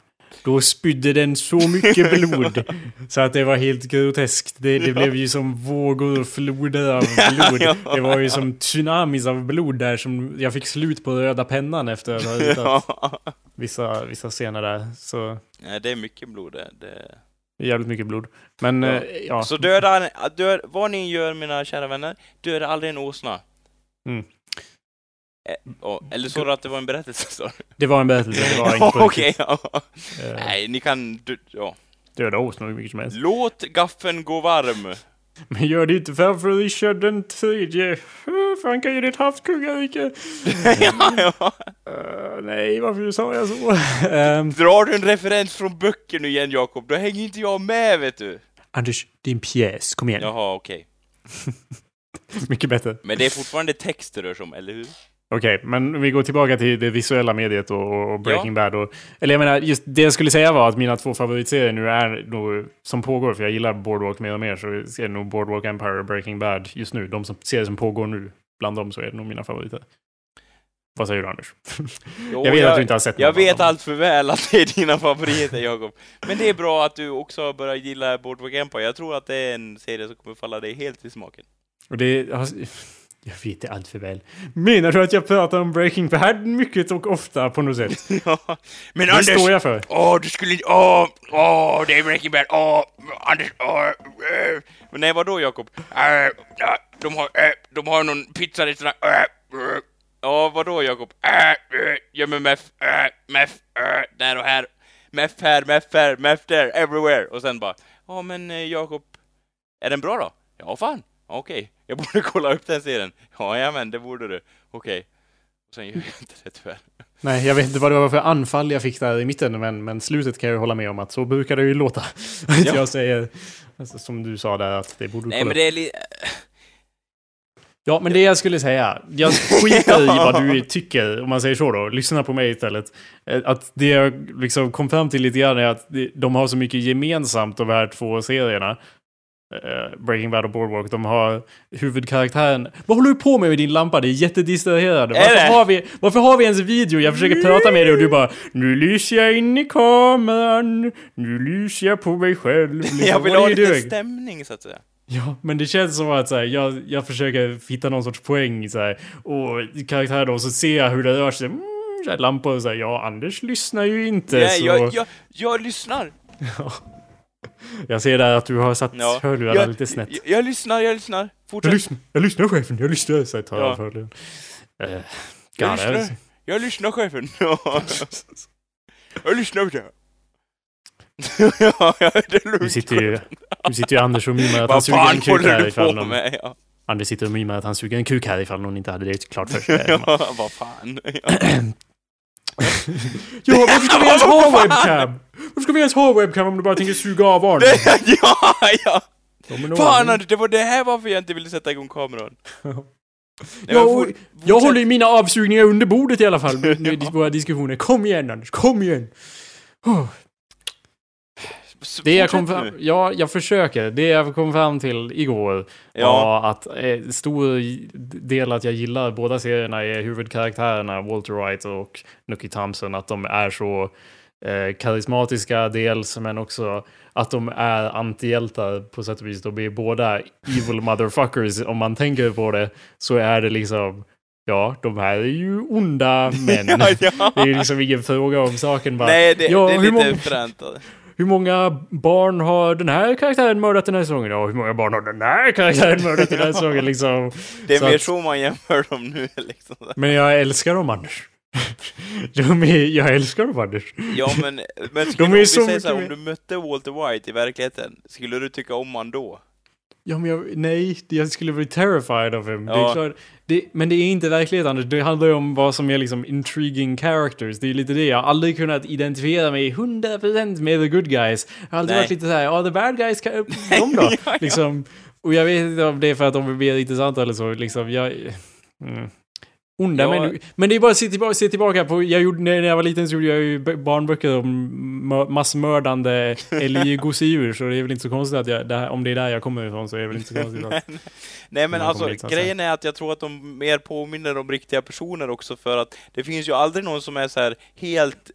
då spydde den så mycket blod. så att det var helt groteskt. Det, det blev ju som vågor och floder av blod. Det var ju som tsunamis av blod där som jag fick slut på röda pennan efter att ha ritat vissa, vissa scener där. Så... Nej, det är mycket blod det. det... Jävligt mycket blod. Men, ja. Eh, ja. Så döda, död, vad ni gör mina kära vänner, döda aldrig en åsna. Mm. Eh, eller så du att det var en berättelse? Så. Det var en berättelse, det var inte på Okej, ja. Uh, Nej, ni kan... Ja. Döda åsnor hur mycket som helst. Låt gaffeln gå varm. Men gör det inte för Richard den tredje. För han kan ju ditt havskungariket. ja, ja. Uh, nej, varför sa jag så? um, Drar du en referens från böcker nu igen, Jakob? Då hänger inte jag med, vet du. Anders, en pjäs. Kom igen. Jaha, okej. Okay. Mycket bättre. Men det är fortfarande text det rör sig om, eller hur? Okej, okay, men vi går tillbaka till det visuella mediet och, och Breaking ja. Bad. Och, eller jag menar, just det jag skulle säga var att mina två favoritserier nu är nog, som pågår, för jag gillar Boardwalk mer och mer, så är det nog Boardwalk Empire och Breaking Bad just nu. De som, serier som pågår nu, bland dem så är det nog mina favoriter. Vad säger du Anders? Jo, jag vet jag, att du inte har sett Jag vet allt för väl att det är dina favoriter Jakob. Men det är bra att du också börjar gilla Boardwalk Empire. Jag tror att det är en serie som kommer falla dig helt i smaken. Och det, jag vet det allt för väl. Menar du att jag pratar om Breaking Bad mycket och ofta på något sätt? ja, men det Anders... står jag för. Åh, du skulle inte... Åh, åh, det är Breaking Bad. Åh, Anders, åh. Äh. Men nej, vadå Jakob? Äh, de har, äh, de har någon pizzarestaurang. Äh, äh. Ja, vadå Jakob? Äh, äh, gömmer meth, äh, meth, äh, där och här. Meth här, meth här, meth där, everywhere. Och sen bara, ja men Jakob, är den bra då? Ja, fan. Okej. Okay. Jag borde kolla upp den serien. Ja, ja men det borde du. Okej. Okay. Och sen gör jag inte det tyvärr. Nej, jag vet inte vad det var för anfall jag fick där i mitten, men, men slutet kan jag ju hålla med om att så brukar det ju låta. Ja. jag säger, alltså, som du sa där, att det borde du Nej, kolla men det är lite... Ja, men det jag skulle säga, jag skiter i vad du tycker, om man säger så då. Lyssna på mig istället. Eh, att det jag liksom kom fram till lite grann är att de har så mycket gemensamt, de här två serierna. Uh, Breaking Bad och Boardwalk, de har huvudkaraktären... Vad håller du på med med din lampa? Det är jättedistraherande. Varför har, vi, varför har vi ens video? Jag försöker prata med dig och du bara Nu lyser jag in i kameran, nu lyser jag på mig själv. Liksom, jag vill ha lite stämning så att säga. Ja, men det känns som att så här, jag, jag försöker hitta någon sorts poäng så här, och karaktären och så ser jag hur det rör sig. Mm, så här, lampor och så här, ja, Anders lyssnar ju inte Nej, så... jag, jag, jag lyssnar! Ja. Jag ser där att du har satt ja. hörlurarna lite snett. Jag, jag, lyssnar, jag lyssnar. Fortsätt. Jag lyssnar, jag lyssnar chefen, jag lyssnar. Så jag tar ja. av. Uh, jag lyssnar, jag lyssnar chefen. jag lyssnar. Jag. ja, ja, det är lugnt. Nu sitter ju, nu sitter ju Anders och mimar att han suger en kuk här ifall någon... Med, ja. Anders sitter och mimar att han suger en kuk här ifall någon inte hade det klart för sig. ja, vad fan. ja, varför ska vi ens ha webcam? Varför ska vi ens ha webcam om du bara tänker suga av barn? ja, ja! Fan Anders, det var det här varför jag inte ville sätta igång kameran. Nej, jag, for, jag håller ju mina avsugningar under bordet i alla fall med våra diskussioner. Kom igen Anders, kom igen! Oh. Det jag kom fram, ja, jag försöker. Det jag kom fram till igår ja. var att eh, stor del att jag gillar båda serierna är huvudkaraktärerna Walter White och Nucky Thompson. Att de är så eh, karismatiska dels, men också att de är antihjältar på sätt och vis. De är båda evil motherfuckers. Om man tänker på det så är det liksom Ja, de här är ju onda män. ja, ja. Det är liksom ingen fråga om saken bara. Nej, det, ja, det är lite fränt hur många barn har den här karaktären mördat den här säsongen? Ja, hur många barn har den här karaktären mördat den här säsongen? Liksom. Det är så mer att... så man jämför dem nu liksom. Men jag älskar dem Anders. De är, jag älskar dem Anders. Ja men, men skulle, De är så säger så här, om du mötte Walter White i verkligheten, skulle du tycka om han då? Ja, men jag, nej, jag skulle bli terrified of him. Ja. Det är klart, det, men det är inte verklighet Anders. Det handlar ju om vad som är liksom intriguing characters. Det är lite det. Jag har aldrig kunnat identifiera mig 100% med the good guys. Jag har alltid nej. varit lite såhär, ja the bad guys, de då? ja, ja. Liksom, och jag vet inte om det är för att de är mer intressanta eller så. Liksom, jag, mm. Onda ja. människor. Men det är bara att se tillbaka, se tillbaka på, jag gjorde, när jag var liten så gjorde jag ju barnböcker om massmördande älggossedjur, så det är väl inte så konstigt att jag, det här, om det är där jag kommer ifrån så är det väl inte så konstigt att... Nej men alltså, dit, grejen är att jag tror att de mer påminner om riktiga personer också för att det finns ju aldrig någon som är så här helt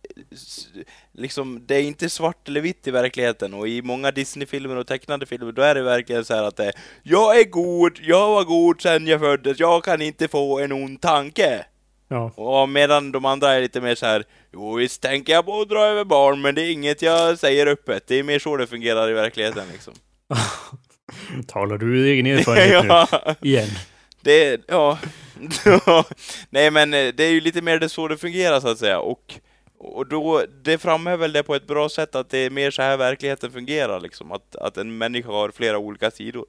liksom, det är inte svart eller vitt i verkligheten och i många Disney-filmer och tecknade filmer då är det verkligen så att det är Jag är god, jag var god sen jag föddes, jag kan inte få en ond tanke. Ja. Och medan de andra är lite mer så här Jo visst tänker jag på att dra över barn men det är inget jag säger öppet. Det är mer så det fungerar i verkligheten liksom. Talar du ur egen erfarenhet ja. nu? Igen. Det, ja. Nej men eh, det är ju lite mer det så det fungerar så att säga och och då, det framhäver väl det på ett bra sätt att det är mer så här verkligheten fungerar liksom, att, att en människa har flera olika sidor.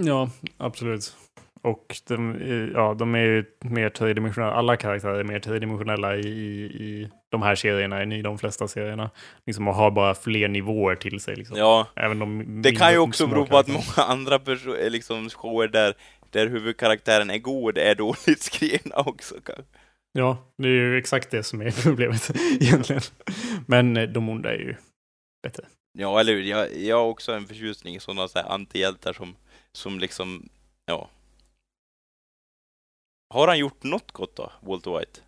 Ja, absolut. Och de, ja, de är ju mer tredimensionella, alla karaktärer är mer tredimensionella i, i de här serierna än i de flesta serierna. Liksom och har bara fler nivåer till sig. Liksom. Ja, Även de det kan ju också bero på att många andra liksom, shower där, där huvudkaraktären är god är dåligt skrivna också kanske. Ja, det är ju exakt det som är problemet egentligen. Men eh, de onda är ju bättre. Ja, eller hur? Jag, jag har också en förtjusning i sådana så antihjältar som, som liksom, ja. Har han gjort något gott då, Walter White?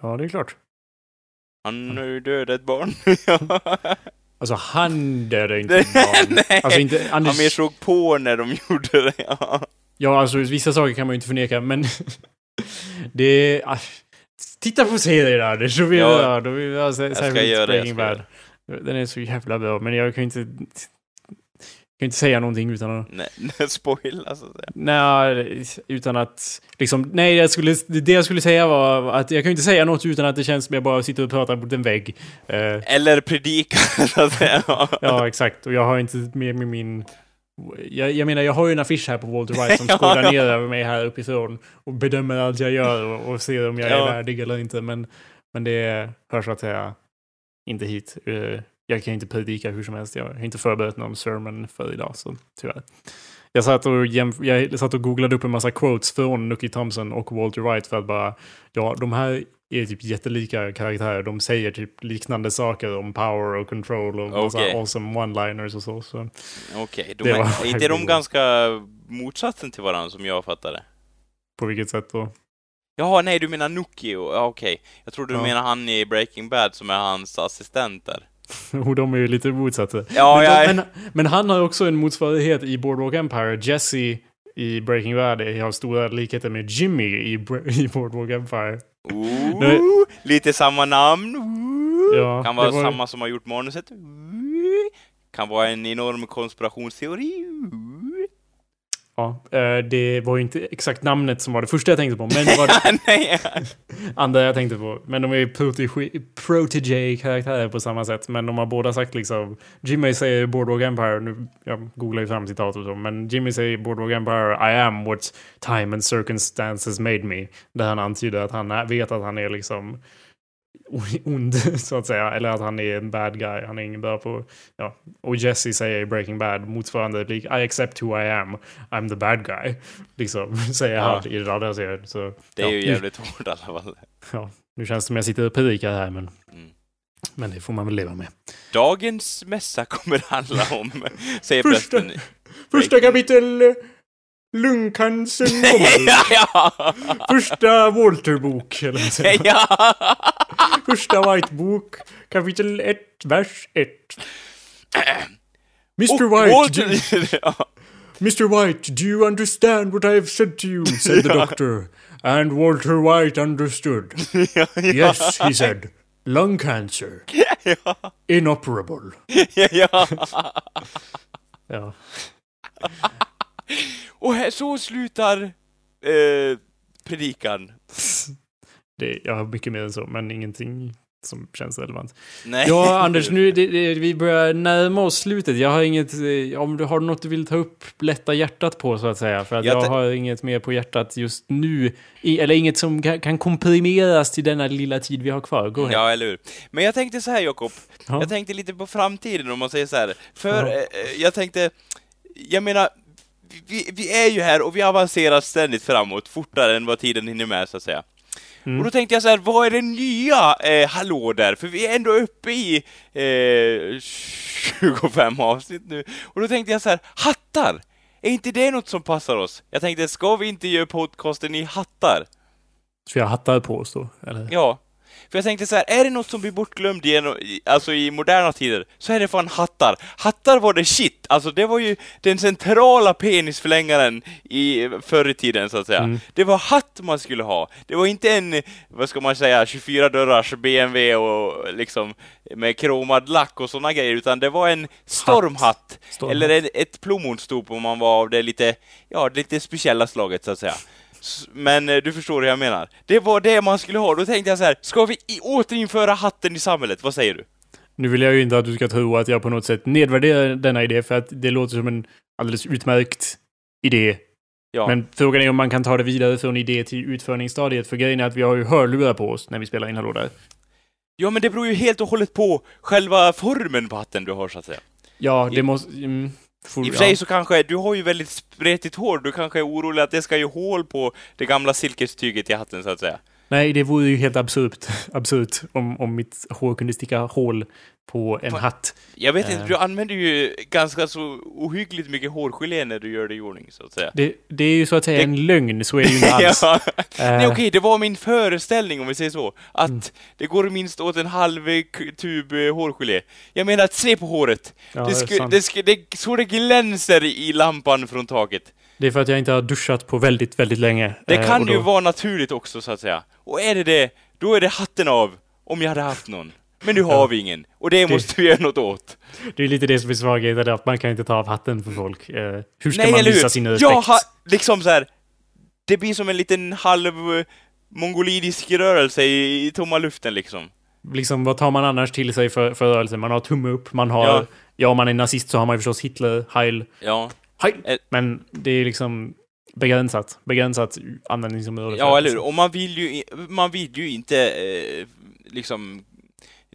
Ja, det är klart. Han har ju dödat ett barn. Alltså han dödade inte barn. Nej, alltså, inte, Anders... han mer såg på när de gjorde det. Ja. ja, alltså vissa saker kan man ju inte förneka, men det. Ah, titta på serien där, så vill ja, jag, då vill jag jag ska göra det, Bad. Den är så jävla bra, men jag kan inte... Jag kan inte säga någonting utan att... Nej, spoila så att säga. Nej, utan att... Liksom, nej, jag skulle, det jag skulle säga var att jag kan inte säga något utan att det känns som jag bara sitter och pratar mot en vägg. Uh, Eller predika, så att säga. ja, exakt. Och jag har inte med mig min jag, jag, menar, jag har ju en affisch här på Walter White som skådar ja, ner över mig här uppifrån och bedömer allt jag gör och, och ser om jag ja. är värdig eller inte. Men, men det hör så att säga inte hit. Uh, jag kan inte predika hur som helst. Jag har inte förberett någon sermon för idag, så tyvärr. Jag satt, och jag satt och googlade upp en massa quotes från Nookie Thompson och Walter White för att bara, ja, de här är typ jättelika karaktärer. De säger typ liknande saker om power och control och okay. awesome one-liners och så. så Okej, okay. är inte de ganska motsatsen till varandra som jag fattar det? På vilket sätt då? Jaha, nej du menar Nuki, ja, okej. Okay. Jag trodde du ja. menar han i Breaking Bad som är hans assistent där. Och de är ju lite motsatta. Ja, men, ja. Men, men, han har också en motsvarighet i Boardwalk Empire. Jesse i Breaking Bad har stora likheter med Jimmy i, i Boardwalk Empire. Ooh, Nej. lite samma namn. Ooh, ja, kan vara var... samma som har gjort manuset. Ooh, kan vara en enorm konspirationsteori. Ja, eh, det var ju inte exakt namnet som var det första jag tänkte på, men det var det andra jag tänkte på. Men de är ju protege-karaktärer på samma sätt, men de har båda sagt liksom... Jimmy säger Boardwalk Empire, nu, jag googlar ju fram citat och så, men Jimmy säger Boardwalk Empire, I am what time and circumstances made me. Där han antyder att han vet att han är liksom ond, så att säga. Eller att han är en bad guy. Han är ingen bra på... Ja. Och Jesse säger i Breaking Bad motsvarande I accept who I am. I'm the bad guy. Liksom, säger ja. han i den andra serien. Så, det är ja. ju jävligt hårt i alla fall. Ja, nu känns det som jag sitter och predikar här, men... Mm. Men det får man väl leva med. Dagens mässa kommer handla om, säger första. Första kapitel Lungcancern kommer. ja, ja. Första Walter-bok, eller vad säger ja. Första White-bok, kapitel 1, vers 1. Mr White, Walter... do, Mr White, do you understand what I have said to you? said the doctor. And Walter White understood. Yes, he said. Lung cancer. Inoperable. ja. ja. Och här, så slutar eh, predikan. Det, jag har mycket mer än så, men ingenting som känns relevant. Nej. Ja, Anders, nu det, det, vi börjar närma oss slutet. Jag har inget, eh, om du har något du vill ta upp, lätta hjärtat på så att säga. För att jag, jag har inget mer på hjärtat just nu. I, eller inget som kan, kan, komprimeras till denna lilla tid vi har kvar. Gå Ja, eller hur. Men jag tänkte så här, Jakob. Ja. Jag tänkte lite på framtiden om man säger så här. För ja. eh, jag tänkte, jag menar, vi, vi är ju här och vi avancerar ständigt framåt, fortare än vad tiden hinner med, så att säga. Mm. Och då tänkte jag så här, vad är det nya eh, hallå där? För vi är ändå uppe i eh, 25 avsnitt nu. Och då tänkte jag så här, hattar! Är inte det något som passar oss? Jag tänkte, ska vi inte göra podcasten i hattar? Ska jag hattar på oss då? Eller? Ja. För jag tänkte så här, är det något som blir bortglömt genom, alltså i moderna tider, så är det fan hattar. Hattar var det shit, alltså det var ju den centrala penisförlängaren i förr i tiden så att säga. Mm. Det var hatt man skulle ha. Det var inte en, vad ska man säga, 24 dörrars BMW och liksom med kromad lack och sådana grejer, utan det var en stormhatt. Stormhatt. Eller ett, ett plommonstop om man var av det lite, ja, lite speciella slaget så att säga. Men eh, du förstår hur jag menar. Det var det man skulle ha. Då tänkte jag så här, ska vi återinföra hatten i samhället? Vad säger du? Nu vill jag ju inte att du ska tro att jag på något sätt nedvärderar denna idé, för att det låter som en alldeles utmärkt idé. Ja. Men frågan är om man kan ta det vidare från idé till utförningsstadiet, för grejen är att vi har ju hörlurar på oss när vi spelar in Hallå där. Ja, men det beror ju helt och hållet på själva formen på hatten du har, så att säga. Ja, det måste... Mm. I och för sig så kanske, du har ju väldigt spretigt hår, du kanske är orolig att det ska göra hål på det gamla silkestyget i hatten så att säga. Nej, det vore ju helt absurt, absurt om, om mitt hår kunde sticka hål på en hatt. Jag vet inte, uh, du använder ju ganska så ohyggligt mycket hårgelé när du gör det i ordning, så att säga. Det, det är ju så att säga det... en lögn, så är det ju inte alls. ja. uh, Nej, okej, okay, det var min föreställning, om vi säger så, att mm. det går minst åt en halv tub eh, hårgelé. Jag menar, att se på håret! Ja, det, sk det, sk det, så det glänser i lampan från taket. Det är för att jag inte har duschat på väldigt, väldigt länge. Det kan uh, då... ju vara naturligt också, så att säga. Och är det det, då är det hatten av, om jag hade haft någon. Men nu har ja. vi ingen. Och det, det måste vi göra något åt. Det är lite det som är svagheten, att man kan inte ta av hatten för folk. Eh, hur ska Nej, man visa sin respekt? Jag har, liksom så här, det blir som en liten halv mongolidisk rörelse i, i tomma luften liksom. Liksom, vad tar man annars till sig för, för rörelse? Man har tumme upp, man har... Ja. ja, om man är nazist så har man ju förstås Hitler, Heil. Ja. Heil! Eh. Men det är liksom begränsat. Begränsat användningsområde. Ja, eller hur? Och man vill ju, man vill ju inte eh, liksom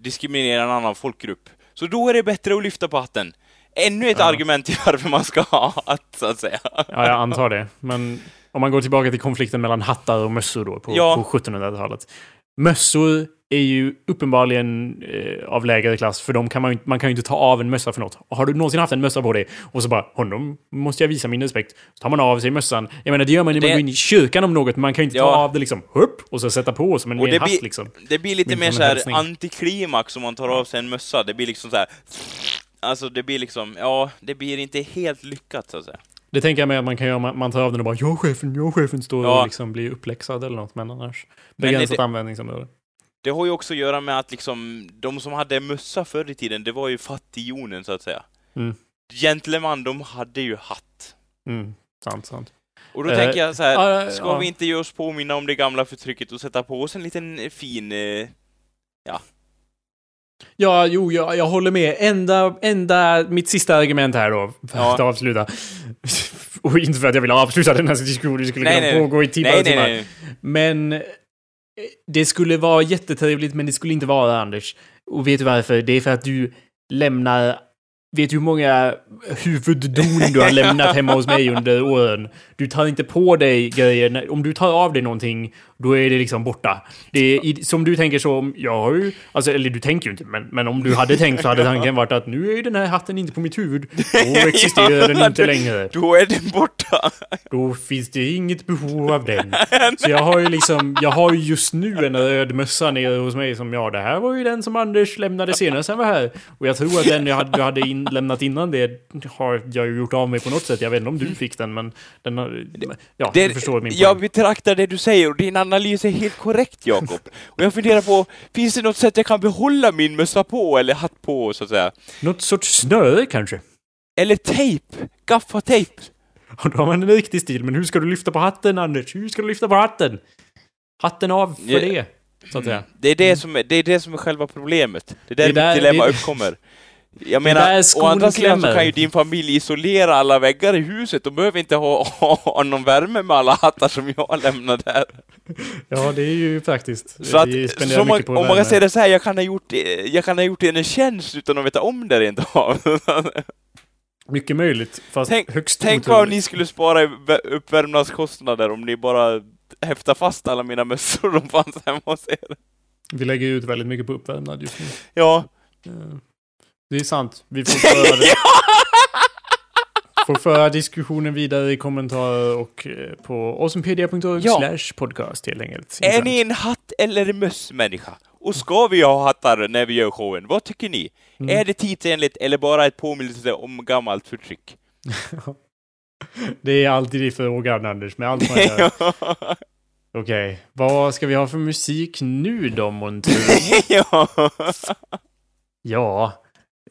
diskriminera en annan folkgrupp. Så då är det bättre att lyfta på hatten. Ännu ett ja. argument till varför man ska ha hatt, så att säga. Ja, jag antar det. Men om man går tillbaka till konflikten mellan hattar och mössor då, på, ja. på 1700-talet. Mössor är ju uppenbarligen eh, av lägre klass, för de kan man, man kan ju inte ta av en mössa för något. Har du någonsin haft en mössa på dig och så bara honom måste jag visa min respekt. Så tar man av sig mössan. Jag menar det gör man när man går in i kyrkan om något, men man kan ju inte ja. ta av det liksom upp och så sätta på som en, och en hatt liksom. Det blir lite mer så här antiklimax om man tar av sig en mössa. Det blir liksom så här. Alltså det blir liksom, ja, det blir inte helt lyckat så att säga. Det tänker jag mig att man kan göra, man tar av den och bara jag chefen, jag chefen, står ja. och liksom blir uppläxad eller något, men annars begränsat användningsområde. Det har ju också att göra med att liksom, de som hade mössa förr i tiden, det var ju fattigjonen så att säga. Mm. Gentleman, de hade ju hatt. Mm, sant, sant. Och då uh, tänker jag så här, uh, ska uh, vi inte ge oss påminna om det gamla förtrycket och sätta på oss en liten fin, eh, ja. Ja, jo, jag, jag håller med. Enda, enda, mitt sista argument här då, för ja. att avsluta. och inte för att jag vill avsluta den här diskussionen, det skulle nej, kunna nej, pågå i timmar och timmar. Men det skulle vara jättetrevligt, men det skulle inte vara Anders. Och vet du varför? Det är för att du lämnar Vet du hur många huvuddon du har lämnat hemma hos mig under åren? Du tar inte på dig grejer. Om du tar av dig någonting, då är det liksom borta. Det är, som du tänker så, jag har ju... Alltså, eller du tänker ju inte, men, men om du hade tänkt så hade tanken varit att nu är den här hatten inte på mitt huvud. Då existerar ja, den inte längre. Då är den borta. Då finns det inget behov av den. Så jag har ju liksom, jag har ju just nu en röd mössa nere hos mig som, ja, det här var ju den som Anders lämnade senast han var här. Och jag tror att den jag hade, du hade in, lämnat innan det har jag ju gjort av mig på något sätt. Jag vet inte om du fick den, men den har, ja, det, du förstår min poäng. Jag betraktar det du säger och din analys är helt korrekt, Jakob. och jag funderar på, finns det något sätt jag kan behålla min mössa på eller hatt på, så att säga? Något sorts snöre kanske? Eller tejp! Gaffatejp! Och då har man en riktig stil, men hur ska du lyfta på hatten, Anders? Hur ska du lyfta på hatten? Hatten av för ja. det, så att säga. Det är det, som är, det är det som är själva problemet. Det är där, det där mitt dilemma det... uppkommer. Jag menar, å andra sidan så kan ju din familj isolera alla väggar i huset, de behöver inte ha, ha, någon värme med alla hattar som jag lämnar där. Ja, det är ju praktiskt. Så att, så man, om man kan säga det så här, jag kan ha gjort, jag kan ha gjort en tjänst utan att veta om det rent av. Mycket möjligt, fast tänk, högst Tänk vad ni skulle spara i uppvärmnadskostnader om ni bara häftar fast alla mina mössor som fanns hemma hos er. Vi lägger ut väldigt mycket på uppvärmnad just nu. Ja. Det är sant. Vi får föra, får föra diskussionen vidare i kommentarer och eh, på awesomepedia.org ja. slash podcast helt enkelt. Är ni en hatt eller mössmänniska? Och ska vi ha hattar när vi gör showen? Vad tycker ni? Mm. Är det tidsenligt eller bara ett påminnelse om gammalt förtryck? det är alltid i frågan Anders, med allt man gör. Okej, okay. vad ska vi ha för musik nu då, månntro? ja. ja,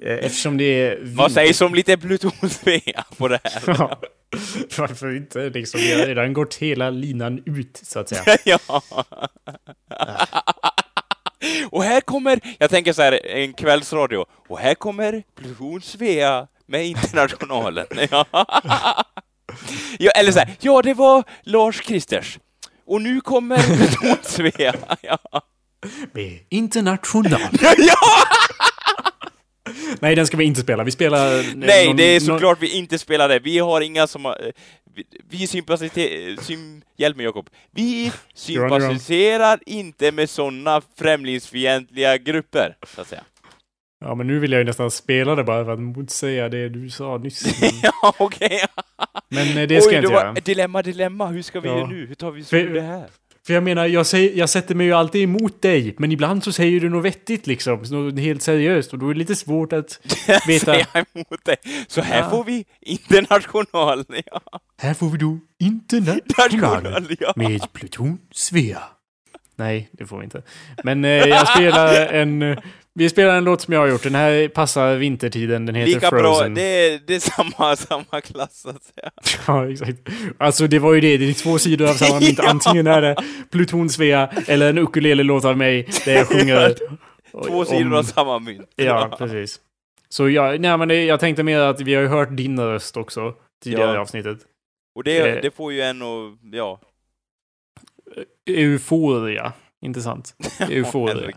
eftersom det är... Vad sägs om lite plutonsvea på det här? ja. Varför inte? Liksom, vi har redan gått hela linan ut, så att säga. ja. Och här kommer, jag tänker så här, en kvällsradio, och här kommer Pluton Svea med Internationalen. ja. ja, eller så här, ja det var Lars Kristers. Och nu kommer Pluton Svea. ja. Med International. ja! Nej, den ska vi inte spela. Vi spelar... Nej, någon, det är såklart någon... vi inte spelar det. Vi har inga som har... Vi, vi sympatiserar... Sym, hjälp mig Jakob. Vi sympatiserar inte med sådana främlingsfientliga grupper, så att säga. Ja, men nu vill jag ju nästan spela det bara för att motsäga det du sa nyss. Men... ja, okej. Men eh, det ska Oj, jag inte göra. Dilemma, dilemma. Hur ska vi ja. göra nu? Hur tar vi oss ur det här? För jag menar, jag, säger, jag sätter mig ju alltid emot dig, men ibland så säger du något vettigt liksom, något helt seriöst, och då är det lite svårt att veta... Säga emot dig. Så här ja. får vi international, ja. Här får vi då international ja. med Pluton Svea. Nej, det får vi inte. Men eh, jag spelar en... Vi spelar en låt som jag har gjort. Den här passar vintertiden. Den heter Lika Frozen. bra. Det är, det är samma, samma klass, så att säga. Ja, exakt. Alltså, det var ju det. Det är två sidor av samma mynt. Antingen är det Pluton Svea eller en ukulele-låt av mig där jag sjunger... två sidor av samma mynt. Ja, precis. Så jag, nej, men det, jag tänkte mer att vi har ju hört din röst också tidigare ja. i avsnittet. Och det, eh. det får ju en att, ja, Euforia. Intressant. Euforia.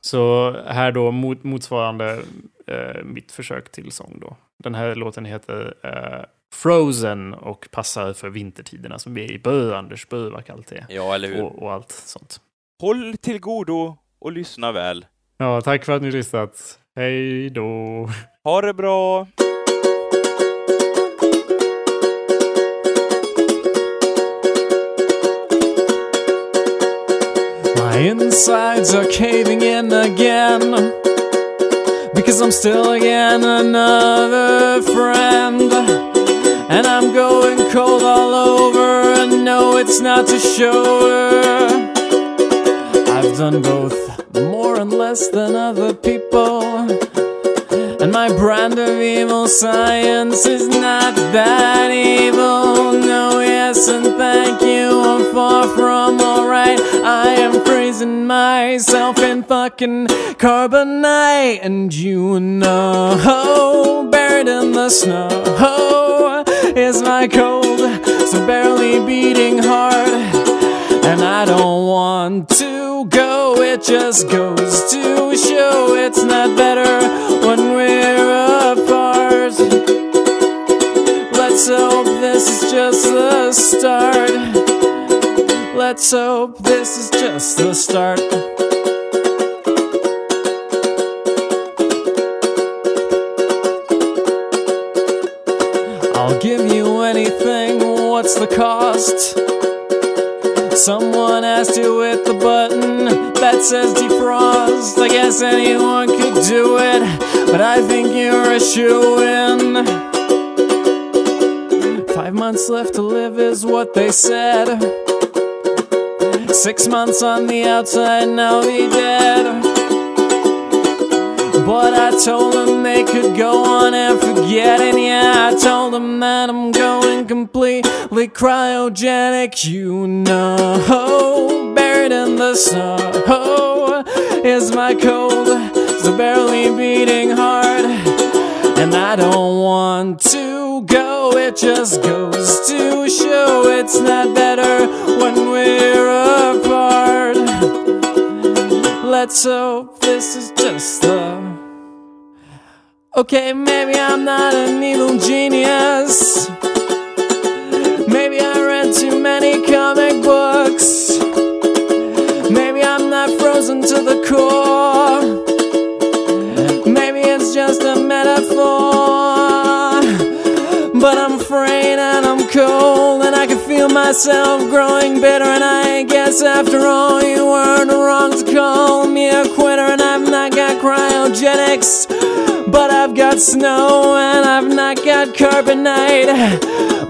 Så här då mot, motsvarande eh, mitt försök till sång då. Den här låten heter eh, Frozen och passar för vintertiderna som vi är i början. Anders bör vad kallt det Ja, eller hur. Och, och, allt sånt. Håll till godo och lyssna väl. Ja, tack för att ni lyssnat. Hej då. Ha det bra. My insides are caving in again. Because I'm still again another friend. And I'm going cold all over, and no, it's not to show her. I've done both more and less than other people. And my brand of evil science is not that evil. No, yes, and thank you. I'm far from alright. I am freezing myself in fucking carbonite. And you know, buried in the snow is my cold, so barely beating heart. And I don't want to go, it just goes to show it's not better Let's hope this is just the start. Let's hope this is just the start. I'll give you anything, what's the cost? Someone asked you with the button that says defrost. I guess anyone could do it, but I think you're a shoe in. Months left to live is what they said. Six months on the outside, now he dead. But I told them they could go on and forget it. Yeah, I told them that I'm going completely cryogenic. You know, buried in the snow is my cold, so barely beating heart. And I don't want to go, it just goes to show it's not better when we're apart. Let's hope this is just the Okay, maybe I'm not an evil genius. Maybe I read too many comic books. Maybe I'm not frozen to the core. Cold, and I can feel myself growing bitter. And I guess after all, you weren't wrong to call me a quitter, and I've not got cryogenics. But I've got snow and I've not got carbonite.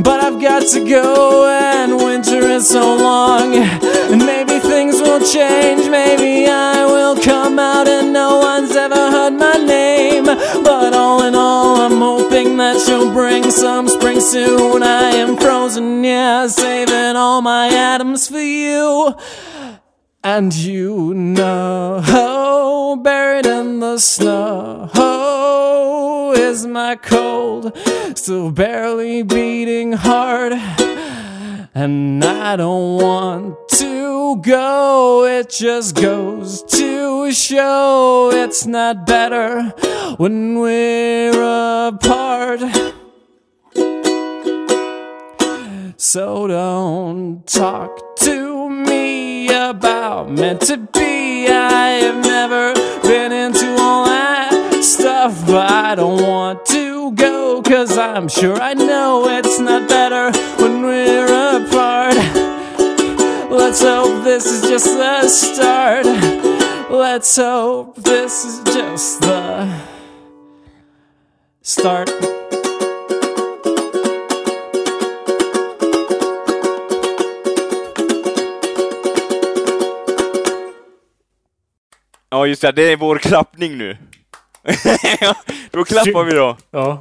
But I've got to go and winter is so long. And maybe things will change. Maybe I will come out and no one's ever heard my name. But all in all, I'm hoping that you'll bring some spring soon. I am frozen, yeah, saving all my atoms for you. And you know, buried in the snow is my cold, still barely beating hard. And I don't want to go, it just goes to a show it's not better when we're apart. So don't talk to me about meant to be. I have never been into all that stuff, but I don't want to go, cause I'm sure I know it's not better when we're apart. Let's hope this is just the start. Let's hope this is just the start. Ja just det, det är vår klappning nu. då klappar vi då. Ja.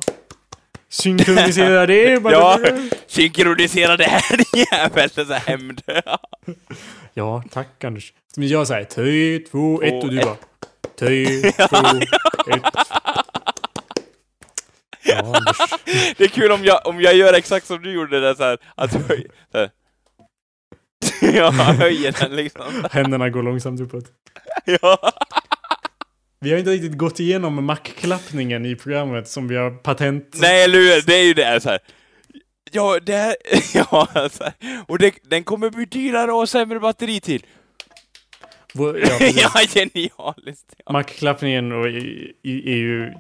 Synkronisera det. Ja, synkronisera det här jävel, så här hämnd. Ja, tack Anders. Men jag säger tre, två, ett och du bara... Tre, två, ett. Ja, Anders. Det är kul om jag, om jag gör exakt som du gjorde där så här, att höj, så här. Ja, höjer den liksom. Händerna går långsamt uppåt. Ja. Vi har inte riktigt gått igenom mackklappningen i programmet som vi har patent... Nej, eller hur? Det är ju det så här. Ja, det här, ja, så här. och det, den kommer bli dyrare och sämre batteri till. Ja, genialiskt. Ja. Mackklappningen är ju...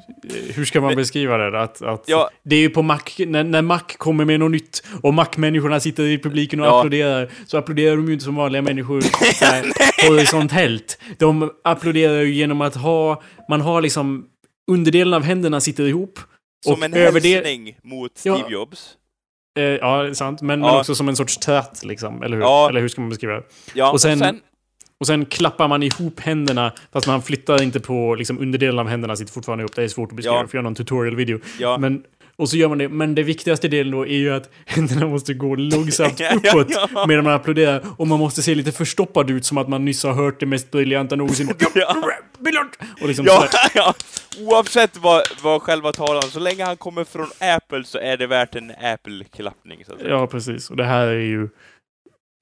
Hur ska man beskriva det? Att, att Ja. Det är ju på Mac, när, när Mac kommer med något nytt och Mac-människorna sitter i publiken och Ja. applåderar, så applåderar de ju inte som vanliga människor horisontellt. De applåderar ju genom att ha, man har liksom, underdelen av händerna sitter ihop. Som och en det- hälsning mot Steve Ja. Jobs. Eh, ja, sant. Men, men Ja. också som en sorts tvätt, liksom. Eller hur? Eller hur ska man beskriva det? Ja, Och sen- Och sen klappar man ihop händerna, fast man flyttar inte på liksom, underdelen av händerna sitter fortfarande ihop. Det är svårt att beskriva, Ja. för jag har någon tutorial-video. ja. Men, och så gör man det, men det viktigaste delen då är ju att händerna måste gå långsamt uppåt ja. medan man applåderar. Och man måste se lite förstoppad ut, som att man nyss har hört det mest briljanta någonsin. Ja. Och liksom Ja, ja. Oavsett vad, vad själva talan, så länge han kommer från Apple så är det värt en Apple-klappning. Ja, precis. Och det här är ju...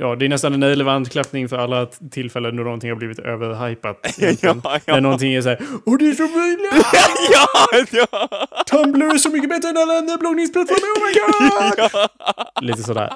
Ja, det är nästan en relevant klappning för alla tillfällen då någonting har blivit överhypat. egentligen. Ja, När ja. någonting är såhär Åh, det är så briljant! ja, ja. Tumblr är så mycket bättre än alla andra bloggningsplattformar, oh my god! ja. Lite sådär.